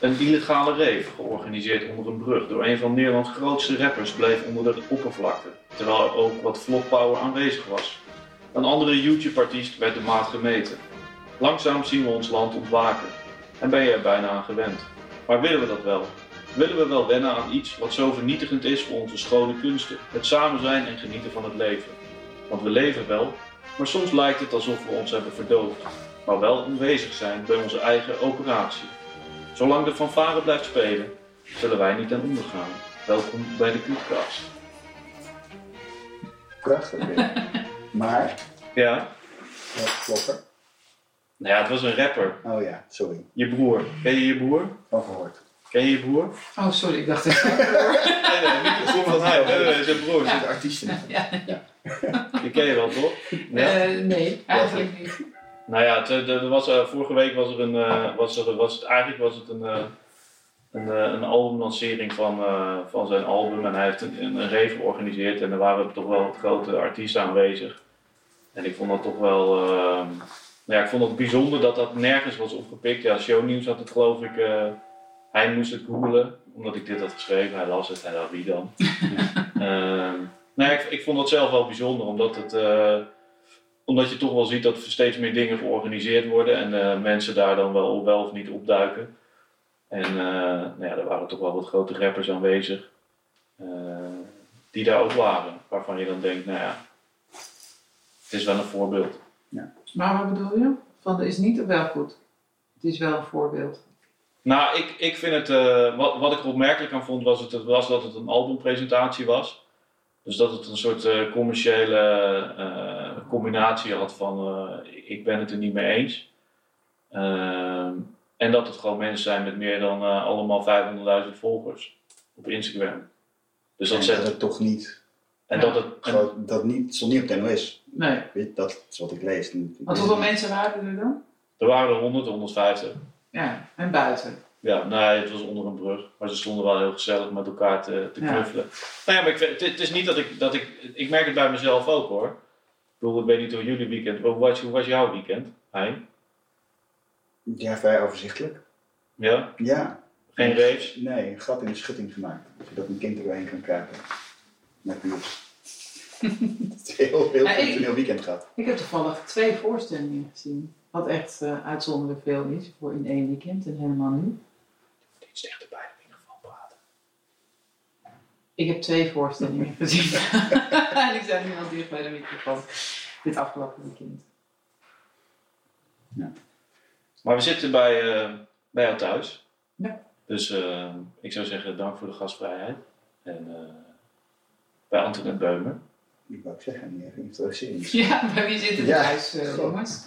Een illegale rave, georganiseerd onder een brug door een van Nederlands grootste rappers, bleef onder de oppervlakte, terwijl er ook wat flop power aanwezig was. Een andere YouTube-artiest werd de maat gemeten. Langzaam zien we ons land ontwaken en ben je er bijna aan gewend. Maar willen we dat wel? Willen we wel wennen aan iets wat zo vernietigend is voor onze schone kunsten, het samen zijn en genieten van het leven? Want we leven wel, maar soms lijkt het alsof we ons hebben verdoofd, maar wel aanwezig zijn bij onze eigen operatie. Zolang de fanfare blijft spelen, zullen wij niet aan ondergaan. Welkom bij de Clubcast. Prachtig. weer. maar, Ja, wat klopper. nou ja, het was een rapper. Oh ja, sorry. Je broer. Ken je je broer? Van gehoord. Ken je je broer? Oh, sorry, ik dacht het. Nee, nee, niet de broer van hij. Nee, nee, zijn broer. De artiesten. ja. Die ken je wel, toch? Ja. Eh, nee, eigenlijk niet. Nou ja, het, er was, eh, vorige week was er een, eh, was er, was het, eigenlijk was het een, eh, een, een albumlancering van, van zijn album. En hij heeft een, een, rave georganiseerd en er waren toch wel grote artiesten aanwezig. En ik vond dat toch wel, eh, nou ja, ik vond het bijzonder dat dat nergens was opgepikt. Ja, shownieuws had het geloof ik, hij moest het googelen, omdat ik dit had geschreven. Hij las het, hij dacht wie dan? Ehm, nou ja, ik, ik vond dat zelf wel bijzonder, omdat het... omdat je toch wel ziet dat er steeds meer dingen georganiseerd worden en eh, mensen daar dan wel, wel of niet opduiken. En eh, nou ja, er waren toch wel wat grote rappers aanwezig eh, die daar ook waren. Waarvan je dan denkt, nou ja, het is wel een voorbeeld. Maar wat bedoel je? Van, is niet wel goed. Het is wel een voorbeeld. Nou, ik, ik vind het, wat, wat ik er opmerkelijk aan vond, was, het, was dat het een albumpresentatie was. Dus dat het een soort eh, commerciële eh, combinatie had van eh, ik ben het er niet mee eens. Ehm, en dat het gewoon mensen zijn met meer dan eh, allemaal 500.000 volgers op Instagram. Dus dat en zet dat het toch niet, En Ja. dat het. en- groot, dat niet, stond niet op de NOS. Nee. Weet Dat is wat ik lees. Want hoeveel mensen waren er dan? er waren er 100, 150. Ja, en buiten. Ja, nee, het was onder een brug. Maar ze stonden wel heel gezellig met elkaar te, te Ja. knuffelen. Nou ja, maar ik, vind- het, het is niet dat ik, dat ik... Ik merk het bij mezelf ook hoor. Ik bedoel, ik weet niet hoe jullie weekend... Hoe was, hoe was jouw weekend, Hein? Ja, vrij overzichtelijk. Ja? Ja. Geen raves? Nee, een gat in de schutting gemaakt. Zodat een kind er doorheen kan kruipen. Met buurt. Het is heel, heel Ja, ik- functioneel weekend gehad. Ik heb toevallig twee voorstellingen gezien. Wat echt eh, uitzonderlijk veel is voor in één weekend en helemaal nu. De microfoon praten. Ik heb twee voorstellingen gezien. en ik sta nu al dicht bij de microfoon. Dit afgelopen weekend. Maar we zitten bij, eh, bij jou thuis. Ja. Dus eh, ik zou zeggen, dank voor de gastvrijheid. En eh, bij Antoinette Beumer. Ik wou ook zeggen, niet even introduceren. Ja, bij wie zitten we Ja. thuis, eh, jongens?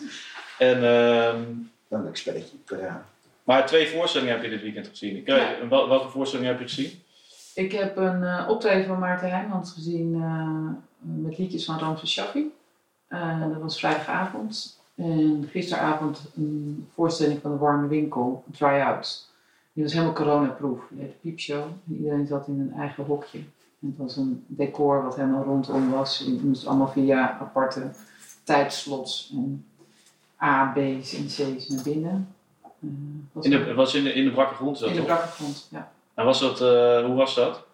En, ehm, Dan een spelletje. Ja. Maar twee voorstellingen heb je dit weekend gezien. Ik, Ja. en wel- welke voorstellingen heb je gezien? Ik heb een eh, optreden van Maarten Heijmans gezien eh, met liedjes van Ramses Shaffi. Eh, dat was vrijdagavond. En gisteravond een voorstelling van de Warme Winkel, try-out. Die was helemaal coronaproof. Die heette Piepshow. En iedereen zat in een eigen hokje. En het was een decor wat helemaal rondom was. Je moest allemaal via aparte tijdslots en A, B's en C's naar binnen. Eh, was In de, was in de, in de brakke grond dat in de brakke grond, ja. En was dat, eh, hoe was dat?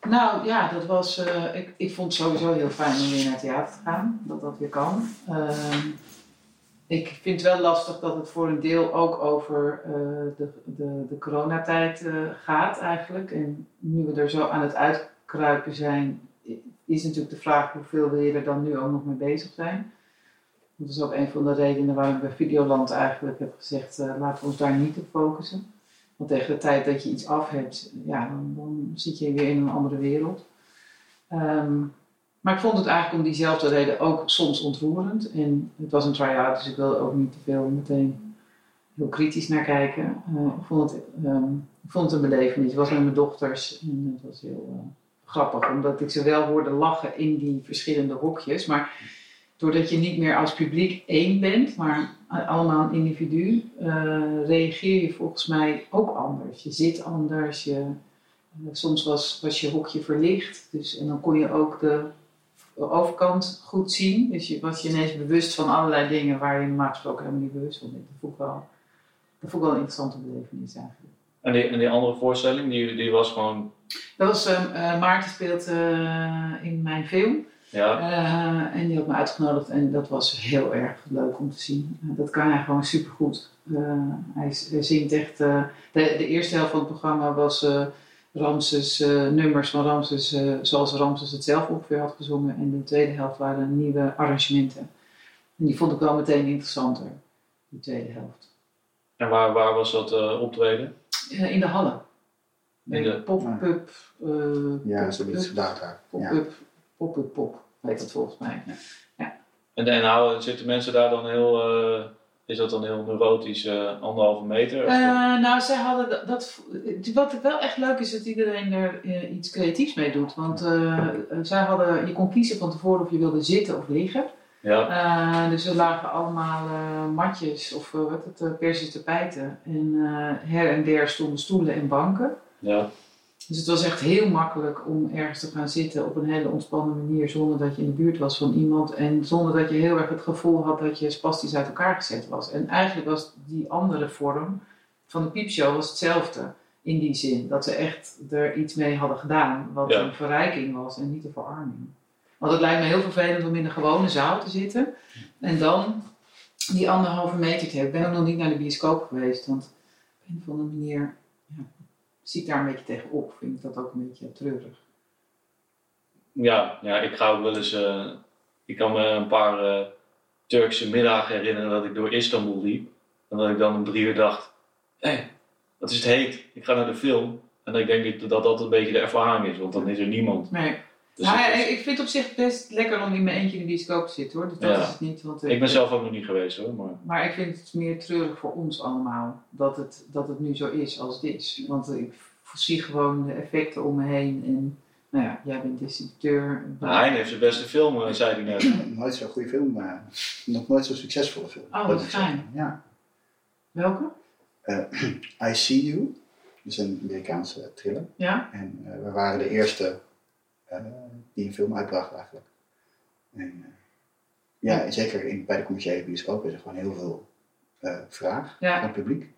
Nou ja, dat was, eh, ik, ik vond het sowieso heel fijn om weer naar het theater te gaan, dat dat weer kan. Ehm, ik vind het wel lastig dat het voor een deel ook over de, de, de coronatijd gaat eigenlijk. En nu we er zo aan het uitkruipen zijn, is natuurlijk de vraag hoeveel wil je er dan nu ook nog mee bezig zijn. Dat is ook een van de redenen waarom ik bij Videoland eigenlijk heb gezegd, eh, laten we ons daar niet op focussen. Want tegen de tijd dat je iets af hebt, ja, dan, zit je weer in een andere wereld. Ehm, maar ik vond het eigenlijk om diezelfde reden ook soms ontroerend. En het was een try-out, dus ik wil er ook niet te veel meteen heel kritisch naar kijken. Eh, ik, vond het, ehm, ik vond het een belevenis. Ik was met mijn dochters en het was heel eh, grappig, omdat ik ze wel hoorde lachen in die verschillende hokjes. Maar doordat je niet meer als publiek één bent, maar allemaal een individu, eh, reageer je volgens mij ook anders. Je zit anders, je, eh, soms was, was je hokje verlicht, dus, en dan kon je ook de overkant goed zien. Dus je was je ineens bewust van allerlei dingen waar je normaal gesproken helemaal niet bewust van bent. Dat vond ik wel Dat vond ik wel een interessante belevenis eigenlijk. En die, en die andere voorstelling, die, die was gewoon, Dat was, ehm, eh, Maarten speelt in mijn film. Ja, Eh, en die had me uitgenodigd en dat was heel erg leuk om te zien. Eh, dat kan hij gewoon supergoed. Eh hij, hij zingt echt... eh, de, de eerste helft van het programma was eh Ramses, eh, nummers van Ramses eh, zoals Ramses het zelf ongeveer had gezongen. En de tweede helft waren nieuwe arrangementen. En die vond ik wel meteen interessanter, die tweede helft. en waar, waar was dat eh, optreden? Eh, in de hallen. In de- Pop-up. eh, Ja, zoiets daar. daar. Ja. Pop-up, pop-up pop, heet dat volgens mij. En, en houden, zitten mensen daar dan heel, eh, is dat dan heel neurotisch, eh, anderhalve meter? Of- Eh, nou, zij hadden dat, dat. Wat wel echt leuk is, dat iedereen er eh, iets creatiefs mee doet. Want zij hadden, je kon kiezen van tevoren of je wilde zitten of liggen. ja, Eh, dus er lagen allemaal eh, matjes of wat het, uh, persische tapijten. En eh, her en der stonden stoelen en banken. ja, Dus het was echt heel makkelijk om ergens te gaan zitten op een hele ontspannen manier. Zonder dat je in de buurt was van iemand. En zonder dat je heel erg het gevoel had dat je spastisch uit elkaar gezet was. En eigenlijk was die andere vorm van de piepshow was hetzelfde. In die zin dat ze echt er iets mee hadden gedaan. Wat Ja. een verrijking was en niet een verarming. Want het lijkt me heel vervelend om in een gewone zaal te zitten. En dan die anderhalve meter te hebben. Ik ben ook nog niet naar de bioscoop geweest. Want op een of andere manier ja, zie ik daar een beetje tegenop. Vind ik dat ook een beetje treurig. ja, ja, ik ga ook wel eens, eh, ik kan me een paar eh, Turkse middagen herinneren dat ik door Istanbul liep. En dat ik dan om drie uur dacht, hé, wat is het heet, ik ga naar de film. En ik denk dat dat, dat een beetje de ervaring is, want dan is er niemand. Nee. Dus Nou, ja, is- ik vind het op zich best lekker om in mijn eentje in de bioscoop te zitten hoor. Dus dat Ja. is het niet. Want ik ben zelf ook nog niet geweest hoor, maar... Maar ik vind het meer treurig voor ons allemaal dat het, dat het nu zo is als het is. Want ik zie gewoon de effecten om me heen. En nou ja, jij bent distributeur. Nou, Hein heeft zijn beste film, eh, zei hij net. Nooit zo'n goede film, maar nog nooit zo'n succesvolle film. Oh, Dat wat fijn. Ja. Welke? I See You. Dat is een Amerikaanse thriller. Ja? En eh, we waren de eerste eh, die een film uitbracht eigenlijk. En, eh, ja, zeker in, bij de commerciële bioscoop is er gewoon heel veel eh, vraag Ja. van het publiek.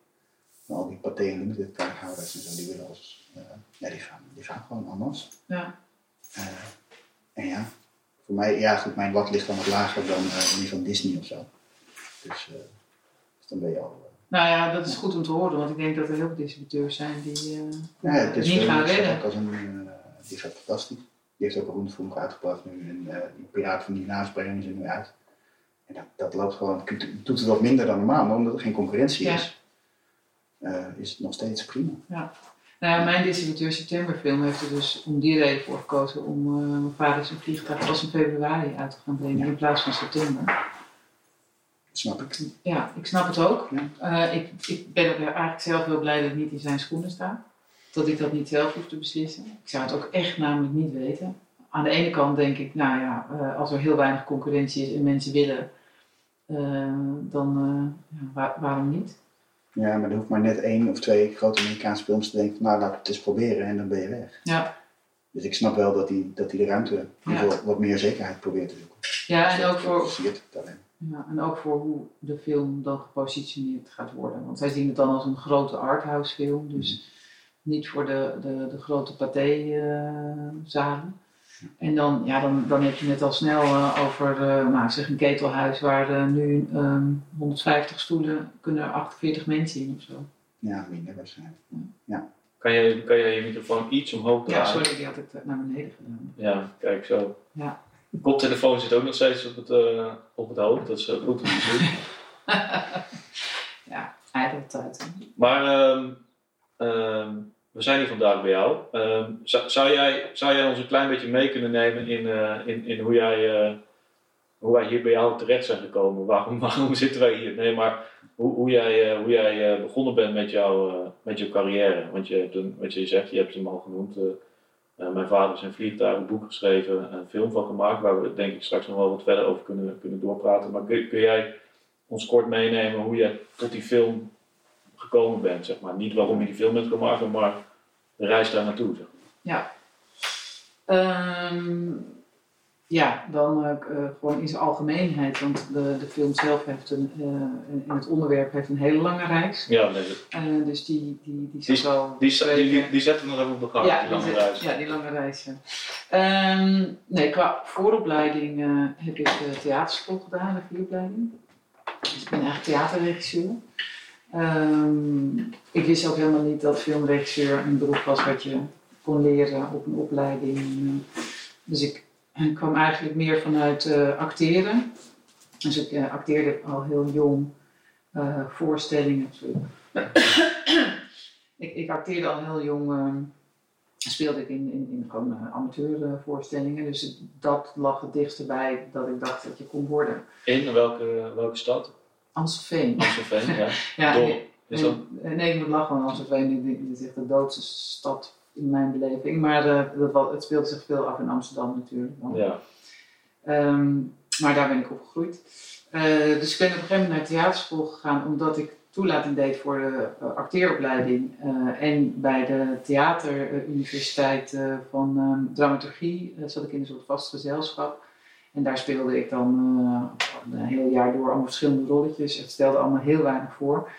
En al die Pathé en Limited kaarthouders en zo, die willen als, eh, ja, die gaan, die gaan gewoon anders. Ja. Eh, en ja, voor mij, ja goed, mijn lat ligt dan wat lager dan eh, die van Disney of zo. Dus, eh, dus dan ben je al... eh, Nou ja, dat is goed om te horen. Want ik denk dat er heel veel distributeurs zijn die eh, Ja, het is niet gaan redden. als een, eh, die is ook fantastisch. Die heeft ook een rondvonk uitgebracht nu. En eh, die van die naamspreking is er nu uit. En dat, dat loopt gewoon, het doet het wat minder dan normaal, maar omdat er geen concurrentie Ja. is, eh, is het nog steeds prima. Nou ja, mijn distributeur Septemberfilm heeft er dus om die reden voor gekozen om eh, mijn vader zijn vliegtuig pas in februari uit te gaan brengen Ja. in plaats van september. Snap ik. Ja, ik snap het ook. Ja. Ik, ik ben ook eigenlijk zelf heel blij dat ik niet in zijn schoenen sta. Dat ik dat niet zelf hoef te beslissen. Ik zou het ook echt namelijk niet weten. Aan de ene kant denk ik, nou ja, eh, als er heel weinig concurrentie is en mensen willen, eh, dan eh, waar- waarom niet? Ja, maar er hoeft maar net één of twee grote Amerikaanse films te denken van nou laat ik het eens proberen en dan ben je weg. Ja, Dus ik snap wel dat hij dat die de ruimte Ja. voor wat meer zekerheid probeert te zoeken. ja en, ook voor, ja en ook voor hoe de film dan gepositioneerd gaat worden. Want zij zien het dan als een grote arthouse film, dus niet voor de, de, de grote pathé-zalen. En dan, ja, dan, dan heb je het al snel eh, over eh, nou, zeg een ketelhuis waar eh, nu ehm, 150 stoelen kunnen er 48 mensen in of zo. Ja, minder waarschijnlijk. Kan jij, kan jij je microfoon iets omhoog Ja, draaien? sorry, die had ik eh, naar beneden gedaan. Ja, kijk zo. Ja. De koptelefoon zit ook nog steeds op het, eh, op het hoofd, dat is eh, goed om te zien. Ja, ijdeltijd. Maar ehm, ehm, we zijn hier vandaag bij jou. Ehm, zou, jij, zou jij ons een klein beetje mee kunnen nemen in, eh, in, in hoe, jij, eh, hoe wij hier bij jou terecht zijn gekomen? Waarom, waarom zitten wij hier? Nee, maar hoe, hoe jij, eh, hoe jij begonnen bent met, jou, met jouw carrière. Want je hebt een, wat je zegt, je hebt hem al genoemd. mijn vader is een vliegtuig, een boek geschreven, een film van gemaakt, waar we denk ik straks nog wel wat verder over kunnen, kunnen doorpraten. Maar kun, kun jij ons kort meenemen hoe je tot die film gekomen bent, zeg maar. Niet waarom je die film bent gemaakt, maar de reis daar naartoe. Zeg. Ehm, ja, dan eh, eh, gewoon in zijn algemeenheid. Want de, de film zelf heeft een, in het onderwerp heeft een hele lange reis. Ja, nee, Eh, dus die, die, die Die- zit die, die, die, die zetten we nog even op elkaar, ja, die lange reis. ja, die lange reis. Ja. Nee, qua vooropleiding heb ik de theaterschool gedaan, de vieropleiding. Dus ik ben eigenlijk theaterregisseur. Ehm, ik wist ook helemaal niet dat filmregisseur een beroep was wat je kon leren op een opleiding. Dus ik kwam eigenlijk meer vanuit eh, acteren. Dus ik eh, acteerde al heel jong eh, voorstellingen. Ik, ik acteerde al heel jong. ehm, speelde ik in, in, in amateurvoorstellingen. Dus dat lag het dichtst bij dat ik dacht dat je kon worden. In welke, welke stad? Amstelveen. Amstelveen, ja. Ja, nee, Is dat? nee, nee, ik moet lachen, want is echt de doodste stad in mijn beleving. Maar eh, dat, het speelt zich veel af in Amsterdam natuurlijk. Ja. Ehm, maar daar ben ik opgegroeid. Eh, dus ik ben op een gegeven moment naar theaterschool gegaan omdat ik toelating deed voor de eh, acteeropleiding. en bij de theateruniversiteit van ehm, dramaturgie zat ik in een soort vast gezelschap. En daar speelde ik dan eh, een heel jaar door allemaal verschillende rolletjes. Het stelde allemaal heel weinig voor.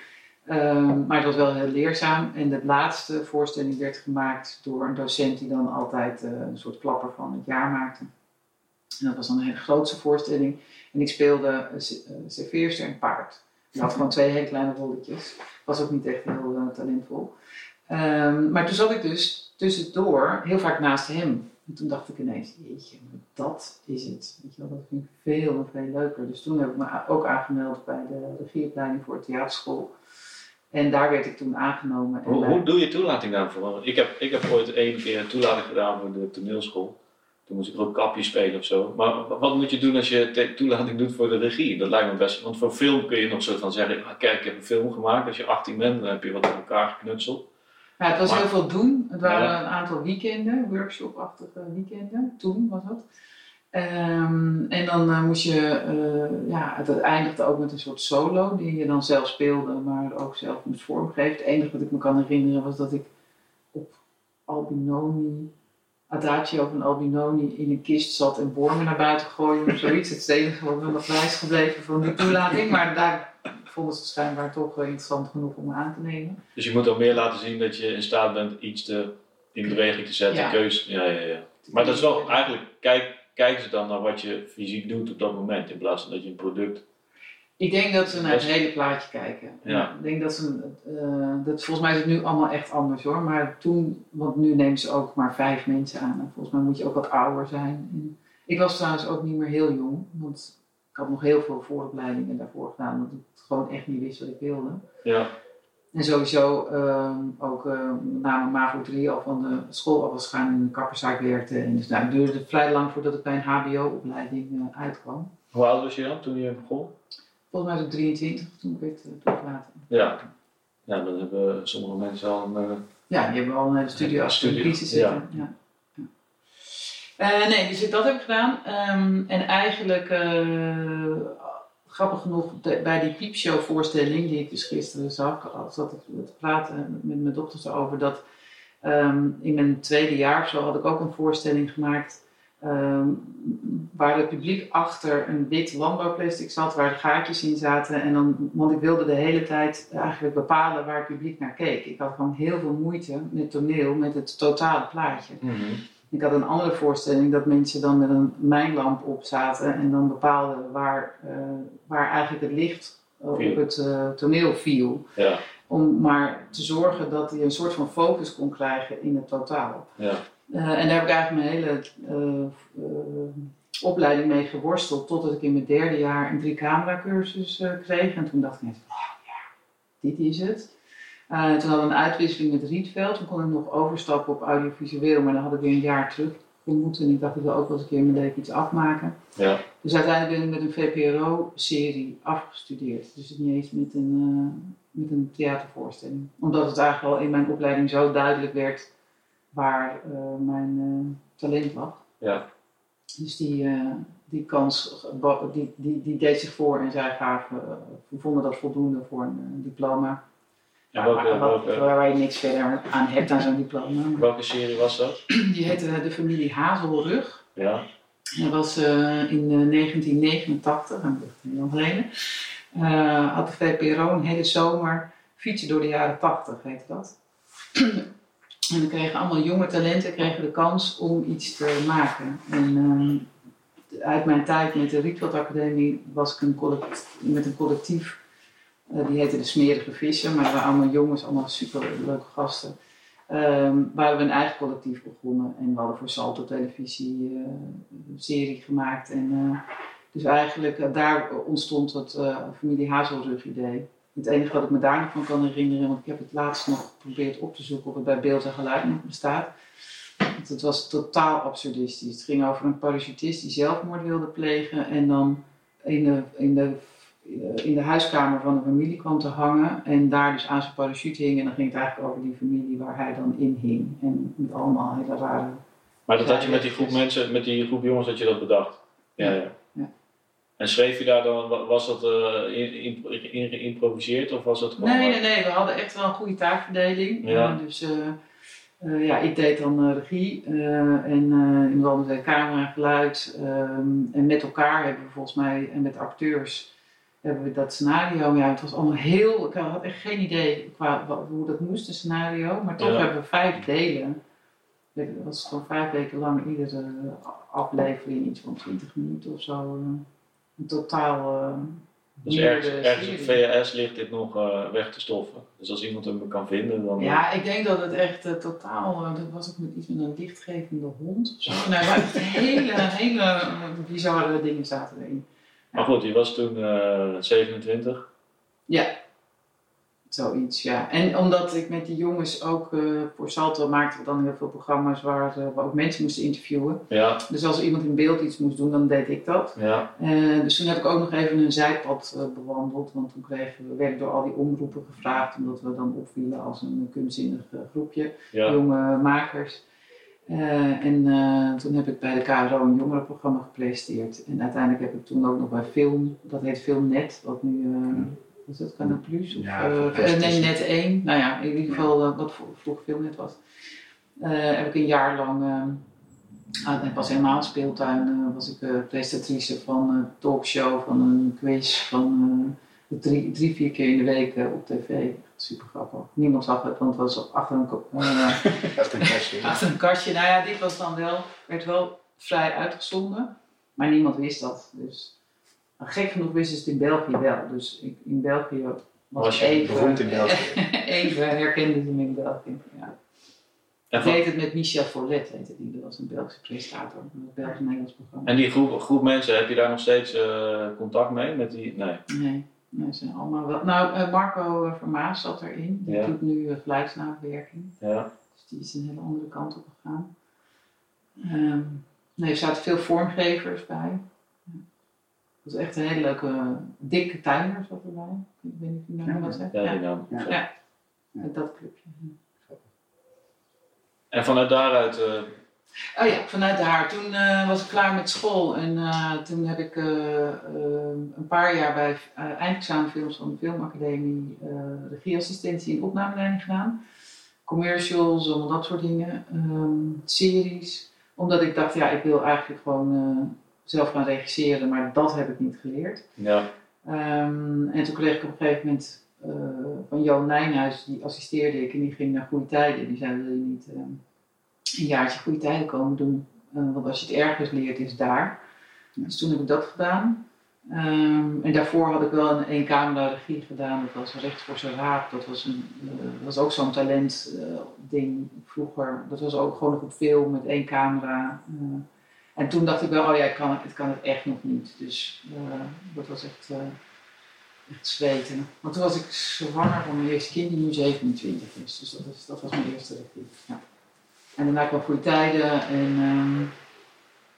Ehm, maar het was wel heel leerzaam. En de laatste voorstelling werd gemaakt door een docent die dan altijd eh, een soort klapper van het jaar maakte. En dat was dan een hele grootste voorstelling. En ik speelde uh, serveerster en paard. Ik had gewoon twee hele kleine rolletjes. Was ook niet echt heel eh, talentvol. Ehm, maar toen zat ik dus tussendoor heel vaak naast hem. En toen dacht ik ineens, jeetje, dat is het. Weet je wel, dat vind ik veel en veel leuker. Dus toen heb ik me ook aangemeld bij de regieopleiding voor theaterschool. En daar werd ik toen aangenomen. En Hoe, bij- hoe doe je toelating daarvoor? Want ik heb, ik heb ooit één keer een toelating gedaan voor de toneelschool. Toen moest ik ook kapje spelen of zo. Maar wa- wat moet je doen als je toelating doet voor de regie? Dat lijkt me best. Want voor film kun je nog zo van zeggen: ah, Kijk, ik heb een film gemaakt. Als je 18 bent, dan heb je wat aan elkaar geknutseld. Ja, het was Maar- heel veel doen. Het waren Ja. een aantal weekenden, workshop-achtige weekenden. Toen was dat. Ehm, en dan eh, moest je, eh, ja, het, eindigde ook met een soort solo die je dan zelf speelde, maar ook zelf moest vormgeven. Het enige wat ik me kan herinneren was dat ik op Albinoni, Adagio van Albinoni in een kist zat en wormen naar buiten gooide of zoiets. Het is het enige wat me nog gebleven van die toelating. Maar daar vonden ze schijnbaar toch wel interessant genoeg om aan te nemen. Dus je moet ook meer laten zien dat je in staat bent iets te, in beweging te zetten, Ja. keus. Ja, ja, ja. Maar dat is wel eigenlijk, kijk, kijken ze dan naar wat je fysiek doet op dat moment, in plaats van dat je een product. Ik denk dat ze naar het hele plaatje kijken. Ja. Ik denk dat ze, eh, dat, volgens mij is het nu allemaal echt anders hoor. Maar toen, want nu nemen ze ook maar vijf mensen aan. En volgens mij moet je ook wat ouder zijn. En ik was trouwens ook niet meer heel jong. Want ik had nog heel veel vooropleidingen daarvoor gedaan. Omdat ik gewoon echt niet wist wat ik wilde. Ja, En sowieso ehm, ook eh, met name MAVO 3 al van de school af was gaan en in de kapperszaak werkte. En dus nou, het duurde vrij lang voordat ik bij een HBO-opleiding eh, uitkwam. hoe oud was je dan toen je begon? Volgens mij was ik 23 toen ik werd uh, toegelaten. Ja. Ja, dan hebben sommige mensen al een. eh, Ja, die hebben al een hele studie de studie, zitten. Ja. Ja. Eh, nee, dus ik- dat heb gedaan. Ehm, en eigenlijk, eh, grappig genoeg, bij die piepshow voorstelling die ik dus gisteren zag, zat ik te praten met mijn dochters over dat ehm, in mijn tweede jaar of zo had ik ook een voorstelling gemaakt ehm, waar het publiek achter een wit landbouwplastic zat, waar de gaatjes in zaten. En dan, want ik wilde de hele tijd eigenlijk bepalen waar het publiek naar keek. Ik had gewoon heel veel moeite met toneel, met het totale plaatje. Ik had een andere voorstelling dat mensen dan met een mijnlamp op zaten en dan bepaalden waar, eh, waar eigenlijk het licht eh, op het eh, toneel viel. Ja, Om maar te zorgen dat hij een soort van focus kon krijgen in het totaal. ja. En daar heb ik eigenlijk mijn hele opleiding mee geworsteld. Totdat ik in mijn derde jaar een drie camera cursus kreeg. En toen dacht ik net, oh ja, dit is het. Eh, toen hadden we een uitwisseling met Rietveld. Toen kon ik nog overstappen op audiovisueel. Maar dan had ik weer een jaar terug moeten. En ik dacht, ik wil ook wel eens een keer mijn leven iets afmaken. ja. Dus uiteindelijk ben ik met een VPRO-serie afgestudeerd. Dus niet eens met een, eh, met een theatervoorstelling. Omdat het eigenlijk al in mijn opleiding zo duidelijk werd waar eh, mijn talent lag. Ja. Dus die, die kans die, die, die deed zich voor en zij gaven, vonden dat voldoende voor een diploma. En Waar- welke, waar, welke, waar, waar je niks verder aan hebt aan zo'n diploma. welke serie was dat? Die heette De Familie Hazelrug. Ja. Dat was eh, in eh, 1989, dat is heel geleden. eh, had de VPRO een hele zomer fietsen door de jaren 80, heette dat. en dan kregen allemaal jonge talenten kregen de kans om iets te maken. En ehm, uit mijn tijd met de Rietveld Academie was ik een met een collectief. Eh, die heette de Smerige Vissen, maar dat waren allemaal jongens, allemaal super leuke gasten. Ehm waren we een eigen collectief begonnen en we hadden voor Salto Televisie eh, een serie gemaakt. En, eh, dus eigenlijk eh, daar ontstond het eh, familie Hazelrug idee. Het enige wat ik me daar nog van kan herinneren, want ik heb het laatst nog geprobeerd op te zoeken of het bij beeld en geluid nog bestaat. Want het was totaal absurdistisch. Het ging over een parachutist die zelfmoord wilde plegen en dan in de, in de, in de huiskamer van de familie kwam te hangen en daar dus aan zijn parachute hing. En dan ging het eigenlijk over die familie waar hij dan in hing. En met allemaal hele rare Maar dat had je met die groep mensen, met die groep jongens, dat je dat bedacht? Ja, ja. Ja. En schreef je daar dan, wa- was dat eh, in, in, in- geïmproviseerd of was dat gewoon... Nee, nee, nee. We hadden echt wel een goede taakverdeling. Ja. Eh, dus eh, eh, ja, ik deed dan eh, regie eh, en eh iemand anders deed camera, geluid. ehm, en met elkaar hebben we volgens mij, en met acteurs, hebben we dat scenario. Ja, het was allemaal heel, ik had echt geen idee qua, hoe dat moest, een scenario. Maar toch Ja. hebben we vijf delen. Het was gewoon vijf weken lang iedere aflevering, iets van 20 minuten of zo. eh, een totaal. eh, Dus ergens, ergens op. VHS ligt dit nog eh, weg te stoffen. Dus als iemand hem kan vinden, dan... Ja, ik denk dat het echt eh, totaal, eh, dat was ook met iets met een lichtgevende hond of zo. Nou, maar echt hele, hele eh, bizarre dingen zaten erin. Maar goed, je was toen eh 27. Ja, zoiets, ja. En omdat ik met die jongens ook eh, voor Salto maakten we dan heel veel programma's waar eh, we ook mensen moesten interviewen. Ja, Dus als iemand in beeld iets moest doen, dan deed ik dat. ja, Eh, dus toen heb ik ook nog even een zijpad eh, bewandeld, want toen kregen we, werden door al die omroepen gevraagd, omdat we dan opvielen als een kunstzinnig eh, groepje. ja. jonge makers. Eh, en eh, toen heb ik bij de KRO een jongerenprogramma gepresenteerd. En uiteindelijk heb ik toen ook nog bij Film, dat heet Filmnet, wat nu, wat is dat, Canal Plus? Of, Ja, nee. Net 1. Nou ja, in ieder geval wat vro- vroeger Filmnet was. Heb ik een jaar lang, ah, het was helemaal een speeltuin, was ik presentatrice van een talkshow, van een quiz, van drie, drie, vier keer in de week op tv. Super grappig. Niemand zag het, want het was achter een, eh, Echt een kastje. Achter een kastje. Nou ja, dit was dan wel, werd wel vrij uitgezonden. Maar niemand wist dat. Dus gek genoeg wisten ze het in België wel. Dus ik, in België was, Was het je even, Beroemd in België. even herkenden ze me in België. Ja. En, Ik van- deed het met Michel Follet, heette die. Dat was een Belgische presentator. Een Belgisch-Nederlands programma. en die groep, groep mensen, heb je daar nog steeds eh, contact mee? Met die, nee. Nee, nee, ze zijn allemaal wel. Nou, eh, Marco eh, Vermaas zat erin. Die Ja. doet nu uh, geluidsnabewerking. Ja. Dus die is een hele andere kant op gegaan. Ehm, nee, er zaten veel vormgevers bij. Ja. Het was echt een hele leuke, dikke tuiner zat erbij. Ik weet niet of je nou Ja, wat zegt. Ja, Ja, die naam. Ja. Ja. met dat clubje. En vanuit daaruit, eh, Oh ja, vanuit daar. Toen eh, was ik klaar met school en eh, toen heb ik eh, een paar jaar bij eindexamenfilms van de Filmacademie regieassistentie en opnameleiding gedaan. Commercials, allemaal dat soort dingen. Ehm, series. Omdat ik dacht, ja, ik wil eigenlijk gewoon zelf gaan regisseren, maar dat heb ik niet geleerd. ja. Ehm, en toen kreeg ik op een gegeven moment van Johan Nijnhuis, die assisteerde ik en die ging naar Goede Tijden. Die zei, wil je niet ehm, een jaartje Goede Tijden komen doen? Eh, want als je het ergens leert, is daar. Dus toen heb ik dat gedaan. Ehm, en daarvoor had ik wel een één camera regie gedaan. Dat was Recht voor zijn raap. Dat was, een, eh, was ook zo'n talent eh, vroeger. Dat was ook gewoon nog op film met één camera. en toen dacht ik wel, oh ja, ik kan, het kan het echt nog niet. Dus dat was echt, echt zweten. Want toen was ik zwanger van mijn eerste kind, die nu 27 is. Dus dat, is, dat was mijn eerste regie. Ja. En daarna kwam Goede Tijden en ehm,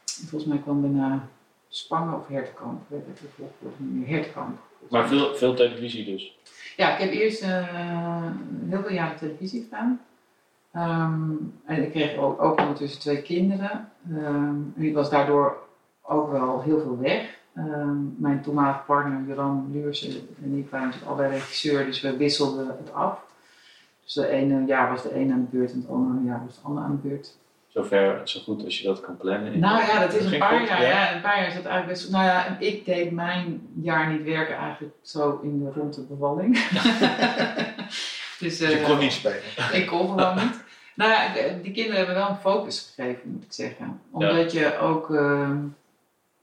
volgens mij kwam daarna Spangen of Hertekamp. Ik weet het volgorde niet meer. Hertekamp. Maar veel, veel televisie dus. Ja, ik heb eerst eh, heel veel jaren televisie gedaan. Ehm, en ik kreeg ook, ook ondertussen twee kinderen. Ehm, en ik was daardoor ook wel heel veel weg. Mijn toenmalige partner Joran Luursen en ik waren natuurlijk allebei regisseur, dus we wisselden het af. Dus de ene jaar was de een aan de beurt en het andere jaar was de ander aan de beurt. Zover zo goed als je dat kan plannen? Nou ja, dat is een paar goed, jaar. Ja. een paar jaar is dat eigenlijk best. Nou ja, ik deed mijn jaar niet werken eigenlijk zo in de rond de bevalling. dus, Dus je eh, kon niet spelen. Ik kon gewoon niet. Nou ja, die kinderen hebben wel een focus gegeven, moet ik zeggen. Omdat je ook, ehm,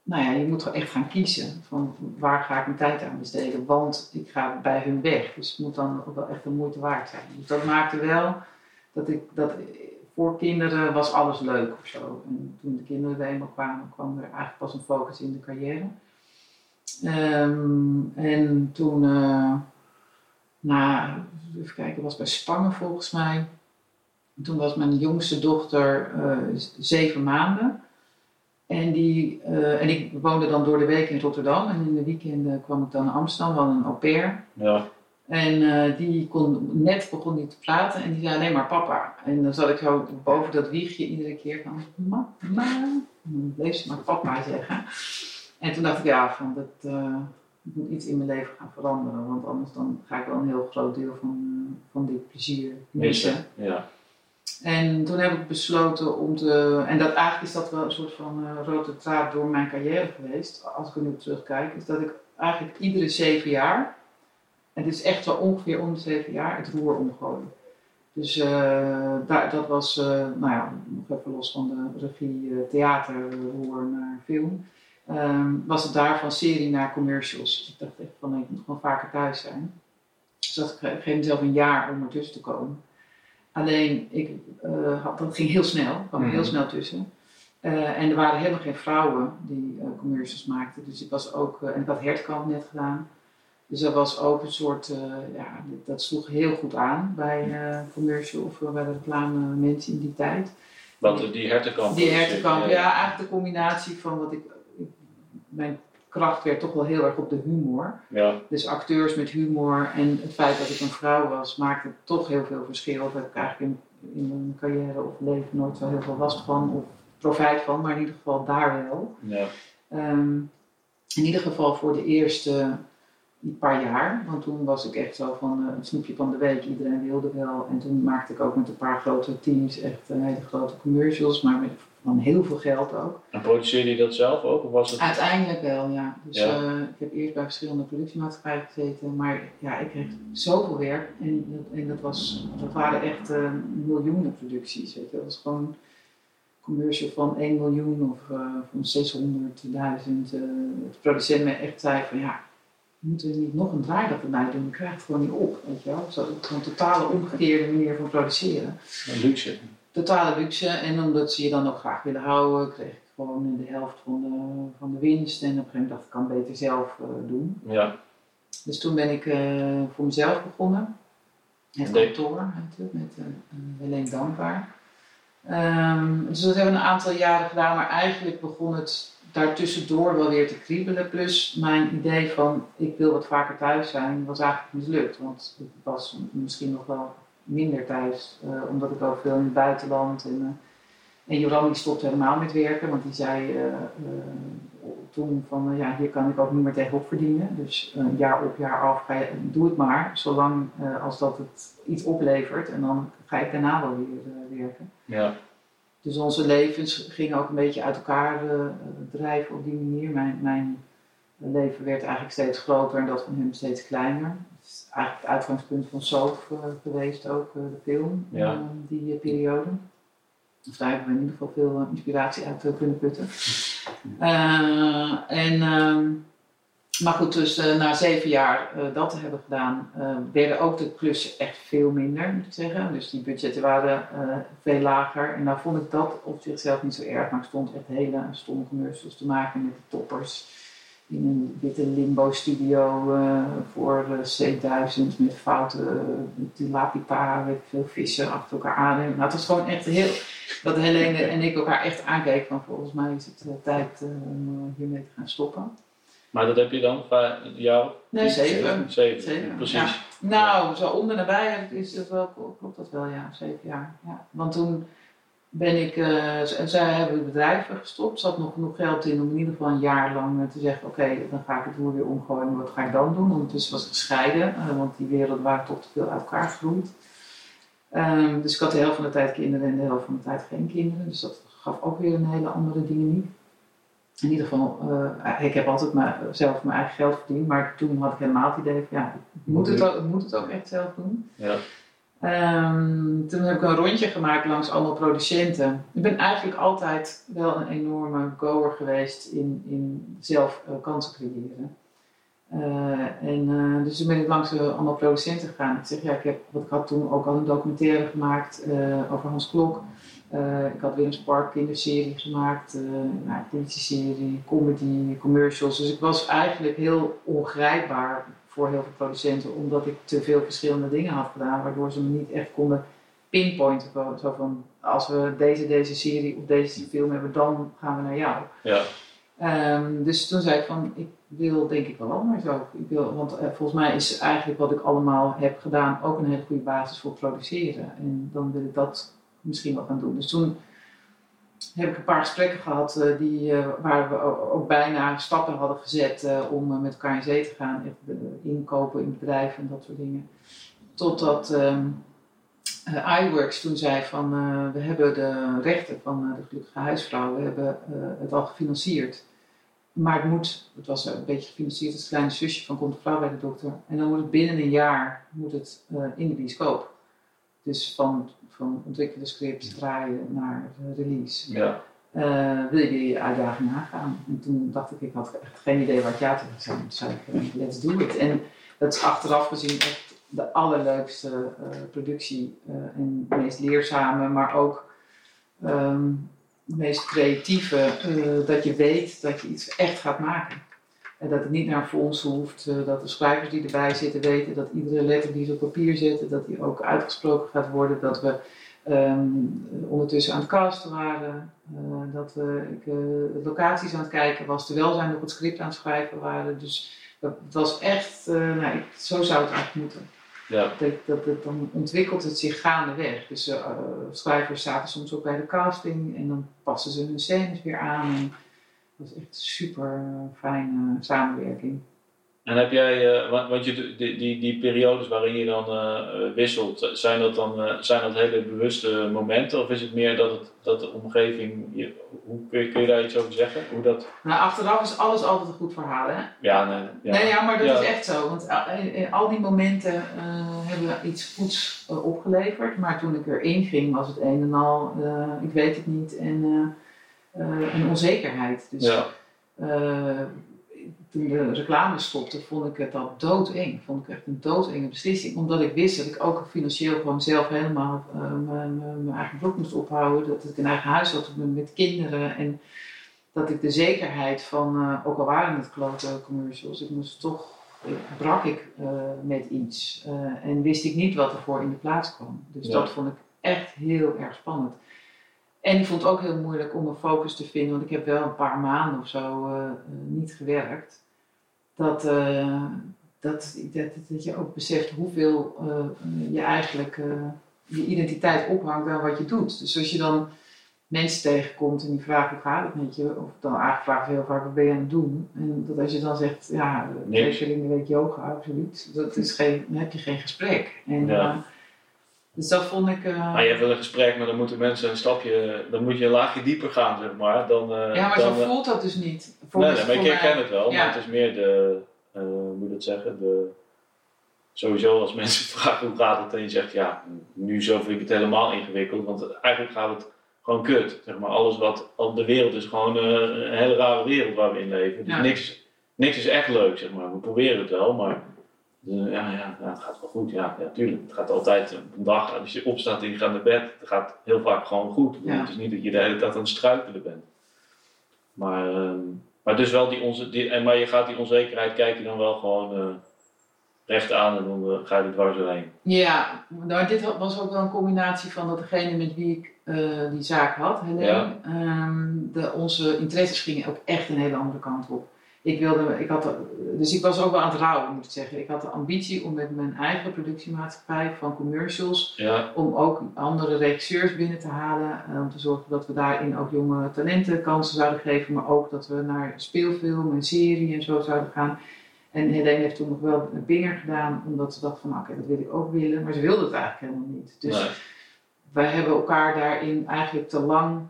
nou ja, je moet gewoon echt gaan kiezen van waar ga ik mijn tijd aan besteden. Want ik ga bij hun weg, dus het moet dan ook wel echt de moeite waard zijn. Dus dat maakte wel dat ik, dat voor kinderen was alles leuk of zo. En toen de kinderen er eenmaal kwamen, kwam er eigenlijk pas een focus in de carrière. Ehm, en toen, eh, na, even kijken, was bij Spangen volgens mij. Toen was mijn jongste dochter eh, zeven maanden. En, die, eh, en ik woonde dan door de week in Rotterdam. En in de weekenden kwam ik dan naar Amsterdam, hadden een au pair. Ja, En eh, die kon, net begon die te praten en die zei alleen maar papa. En dan zat ik zo boven dat wiegje iedere keer van mama. En dan bleef ze maar papa zeggen. En toen dacht ik, ja, van dat, eh, ik moet iets in mijn leven gaan veranderen. Want anders dan ga ik wel een heel groot deel van, eh, van dit plezier missen. missen. Ja. En toen heb ik besloten om te. En dat, eigenlijk is dat wel een soort van eh, rode draad door mijn carrière geweest. Als ik er nu op terugkijk. Is dat ik eigenlijk iedere zeven jaar. Het is echt wel ongeveer om de zeven jaar het roer omgooi. Dus eh, daar, dat was, eh, nou ja, nog even los van de regie theater, roer naar film. ehm, was het daar van serie naar commercials. Dus ik dacht echt van, ik moet gewoon vaker thuis zijn. Dus dat ik geef mezelf een jaar om ertussen te komen. Alleen, ik, eh, had, dat ging heel snel, kwam er heel Mhm. snel tussen. Eh, en er waren helemaal geen vrouwen die eh, commercials maakten. Dus ik was ook, en ik had Hertkamp net gedaan. Dus dat was ook een soort, ja, dat sloeg heel goed aan bij eh commercial of bij de reclame mensen in die tijd. Want die hertenkamp. Die hertenkamp, ja, eigenlijk de combinatie van wat ik, ik- mijn kracht werd toch wel heel erg op de humor. Ja, Dus acteurs met humor en het feit dat ik een vrouw was, maakte toch heel veel verschil. Daar heb ik eigenlijk in, in mijn carrière of leven nooit zo heel veel last van of profijt van, maar in ieder geval daar wel. ja. Ehm, in ieder geval voor de eerste paar jaar, want toen was ik echt zo van eh, het snoepje van de week, iedereen wilde wel. En toen maakte ik ook met een paar grote teams echt een hele grote commercials, maar met van heel veel geld ook. En produceerde je dat zelf ook? Of was het... Uiteindelijk wel, ja. Dus Ja. eh, ik heb eerst bij verschillende productiemaatschappijen gezeten, maar ja, ik kreeg zoveel werk en, dat- en dat, was, dat waren echt eh, miljoenen producties. Weet je. Dat was gewoon commercial van 1 miljoen of eh, van 600, 1000. eh de producent me echt zei van ja, moeten we niet nog een draaidag erbij doen? Ik krijg het gewoon niet op, weet je wel. Een totale omgekeerde manier van produceren Een luxe. Totale luxe. En omdat ze je dan ook graag willen houden, kreeg ik gewoon de helft van de, van de winst. En op een gegeven moment dacht ik, ik kan het beter zelf eh, doen. Ja, Dus toen ben ik eh, voor mezelf begonnen. Het Nee. kantoor het, met uh, Helene Dankbaar. Ehm, dus dat hebben we een aantal jaren gedaan, maar eigenlijk begon het daartussendoor wel weer te kriebelen. Plus mijn idee van ik wil wat vaker thuis zijn, was eigenlijk mislukt. Want ik was misschien nog wel minder thuis, eh, omdat ik ook veel in het buitenland. En, eh, en Joran die stopte helemaal met werken, want die zei eh, toen van ja, hier kan ik ook niet meer tegenop verdienen. Dus eh, jaar op jaar af, ga je, doe het maar, zolang als dat het iets oplevert. En dan ga ik daarna wel weer werken. ja. Dus onze levens gingen ook een beetje uit elkaar drijven op die manier. Mijn, mijn leven werd eigenlijk steeds groter en dat van hem steeds kleiner. Eigenlijk het uitgangspunt van Soap eh, geweest, ook eh, de film, Ja. eh, die periode. Of daar hebben we in ieder geval veel inspiratie uit kunnen putten. En, ehm, maar goed, dus na zeven jaar dat te hebben gedaan, werden ook de klussen echt veel minder, moet ik zeggen. Dus die budgetten waren veel lager. En nou vond ik dat op zichzelf niet zo erg, maar ik stond echt hele stomme commercials te maken met de toppers. In een witte limbo-studio eh, voor eh, C1000 met foute tilapia, weet ik veel vissen achter elkaar aan. En, nou, het was gewoon echt heel. Dat Helene en ik elkaar echt aankeken van volgens mij is het eh, tijd eh, om hiermee te gaan stoppen. Maar dat heb je dan vijf jaar? Nee, zeven. Zeven, Zeven, precies. ja. Nou, zo en nabij is dat wel, klopt dat wel, ja, zeven jaar. Ja. Want toen ben ik, uh, zij hebben het bedrijf gestopt, zat nog genoeg geld in om in ieder geval een jaar lang uh, te zeggen, oké, okay, dan ga ik het roer weer omgooien, wat ga ik dan doen? Ondertussen was ik gescheiden, uh, want die werelden waren toch te veel uit elkaar gegroeid. Ehm, dus ik had de helft van de tijd kinderen en de helft van de tijd geen kinderen. Dus dat gaf ook weer een hele andere dynamiek. In ieder geval, eh, ik heb altijd maar, zelf mijn eigen geld verdiend, maar toen had ik helemaal het idee van ja, ik moet het ook, ik moet het ook echt zelf doen. Ja. Ehm, toen heb ik een rondje gemaakt langs allemaal producenten. Ik ben eigenlijk altijd wel een enorme goer geweest in, in zelf uh, kansen creëren. Uh, en, uh, dus toen ben ik langs allemaal producenten gegaan. Ik zeg, ja, ik, heb, wat ik had toen ook al een documentaire gemaakt over Hans Klok. ik had Willem Spark in de serie gemaakt, nou, politie-serie, comedy, commercials. Dus ik was eigenlijk heel ongrijpbaar voor heel veel producenten, omdat ik te veel verschillende dingen had gedaan, waardoor ze me niet echt konden pinpointen. Zo van, als we deze, deze serie of deze film hebben, dan gaan we naar jou. Ja. Um, dus toen zei ik van, ik wil denk ik wel maar zo. Ik wil, want uh, volgens mij is eigenlijk wat ik allemaal heb gedaan ook een hele goede basis voor produceren. En dan wil ik dat misschien wel gaan doen. Dus toen heb ik een paar gesprekken gehad uh, die, uh, waar we ook bijna stappen hadden gezet uh, om met elkaar in zee te gaan. inkopen in bedrijven en dat soort dingen. Totdat um, iWorks toen zei van we hebben de rechten van de gelukkige huisvrouw, we hebben het al gefinancierd. Maar het moet, het was een beetje gefinancierd als kleine zusje van komt de vrouw bij de dokter. En dan moet het binnen een jaar moet het in de bioscoop. Dus van, van ontwikkelde script draaien naar release. Ja. Uh, wil je die uitdaging aangaan? En toen dacht ik, ik had echt geen idee ik ja tegen zou. Toen zei ik, uh, let's do it. En dat is achteraf gezien echt de allerleukste uh, productie en meest leerzame, maar ook um, meest creatieve. dat je weet dat je iets echt gaat maken. En dat het niet naar fonds hoeft, uh, dat de schrijvers die erbij zitten weten dat iedere letter die ze op papier zetten, dat die ook uitgesproken gaat worden. Dat we um, ondertussen aan het casten waren, uh, dat we ik, uh, locaties aan het kijken was, terwijl zij nog het script aan het schrijven waren. Dus dat, het was echt, nou, ik, zo zou het eigenlijk moeten. Ja. Dat, dat, dat, dan ontwikkelt het zich gaandeweg. Dus schrijvers zaten soms ook bij de casting en dan passen ze hun scènes weer aan. En, dat was echt super fijne samenwerking. En heb jij, uh, want je, die, die, die periodes waarin je dan uh, wisselt, zijn dat dan uh, zijn dat hele bewuste momenten? Of is het meer dat, het, dat de omgeving, je, hoe kun je, kun je daar iets over zeggen? Hoe dat... Nou, achteraf is alles altijd een goed verhaal, hè? Ja, nee. Ja, nee, ja maar dat ja. is echt zo. Want in al die momenten hebben iets goeds opgeleverd. Maar toen ik erin ging, was het een en al, ik weet het niet. En een onzekerheid. Dus, ja. uh, toen de reclame stopte, vond ik het al doodeng. Vond ik echt een doodenge beslissing. Omdat ik wist dat ik ook financieel gewoon zelf helemaal uh, mijn eigen broek moest ophouden. Dat ik een eigen huis had met, kinderen. En dat ik de zekerheid van, uh, ook al waren het klote commercials, ik moest toch, brak ik met iets. en wist ik niet wat er voor in de plaats kwam. Dus Ja. dat vond ik echt heel erg spannend. En ik vond het ook heel moeilijk om een focus te vinden, want ik heb wel een paar maanden of zo uh, niet gewerkt. Dat, uh, dat, dat, dat je ook beseft hoeveel uh, je eigenlijk je identiteit ophangt aan wat je doet. Dus als je dan mensen tegenkomt en die vragen hoe gaat het met je, of dan eigenlijk vragen heel vaak wat ben je aan het doen. En dat als je dan zegt, ja, twee keer in de week yoga, absoluut, dat is geen, dan heb je geen gesprek. En, Ja. Dus dat vond ik. uh, Maar je hebt wel een gesprek, maar dan moeten mensen een stapje, dan moet je een laagje dieper gaan, zeg maar. Dan, uh, ja, maar dan, zo voelt dat dus niet. Voor nee, nee, maar ik mij- herken het wel, ja. maar het is meer de, uh, hoe moet ik dat zeggen, de, sowieso als mensen vragen hoe gaat het en je zegt ja, nu zo vind ik het helemaal ingewikkeld, want eigenlijk gaat het gewoon kut. Zeg maar. Alles wat op de wereld is gewoon een hele rare wereld waar we in leven. Dus Ja. niks, niks is echt leuk, zeg maar. We proberen het wel, maar uh, ja, ja, ja, het gaat wel goed. Ja, ja, tuurlijk. Het gaat altijd op een dag, als je opstaat en je gaat naar bed, het gaat heel vaak gewoon goed. Ja. Het is niet dat je de hele tijd aan het struikelen bent. Maar, ehm, maar dus wel die, onze, die, maar je gaat die onzekerheid, kijk je dan wel gewoon uh, recht aan en dan uh, ga je er dwars doorheen. Ja, maar dit was ook wel een combinatie van dat degene met wie ik die zaak had, Helene, Ja. um, de, onze interesses gingen ook echt een hele andere kant op. Ik wilde, ik had, dus ik was ook wel aan het rouwen, moet ik zeggen. Ik had de ambitie om met mijn eigen productiemaatschappij van commercials, Ja, om ook andere regisseurs binnen te halen. eh, Om te zorgen dat we daarin ook jonge talenten kansen zouden geven, maar ook dat we naar speelfilm en serie en zo zouden gaan. En Helene heeft toen nog wel een binger gedaan, omdat ze dacht van, nou, oké, dat wil ik ook willen. Maar ze wilde het eigenlijk helemaal niet. Dus Nee. wij hebben elkaar daarin eigenlijk te lang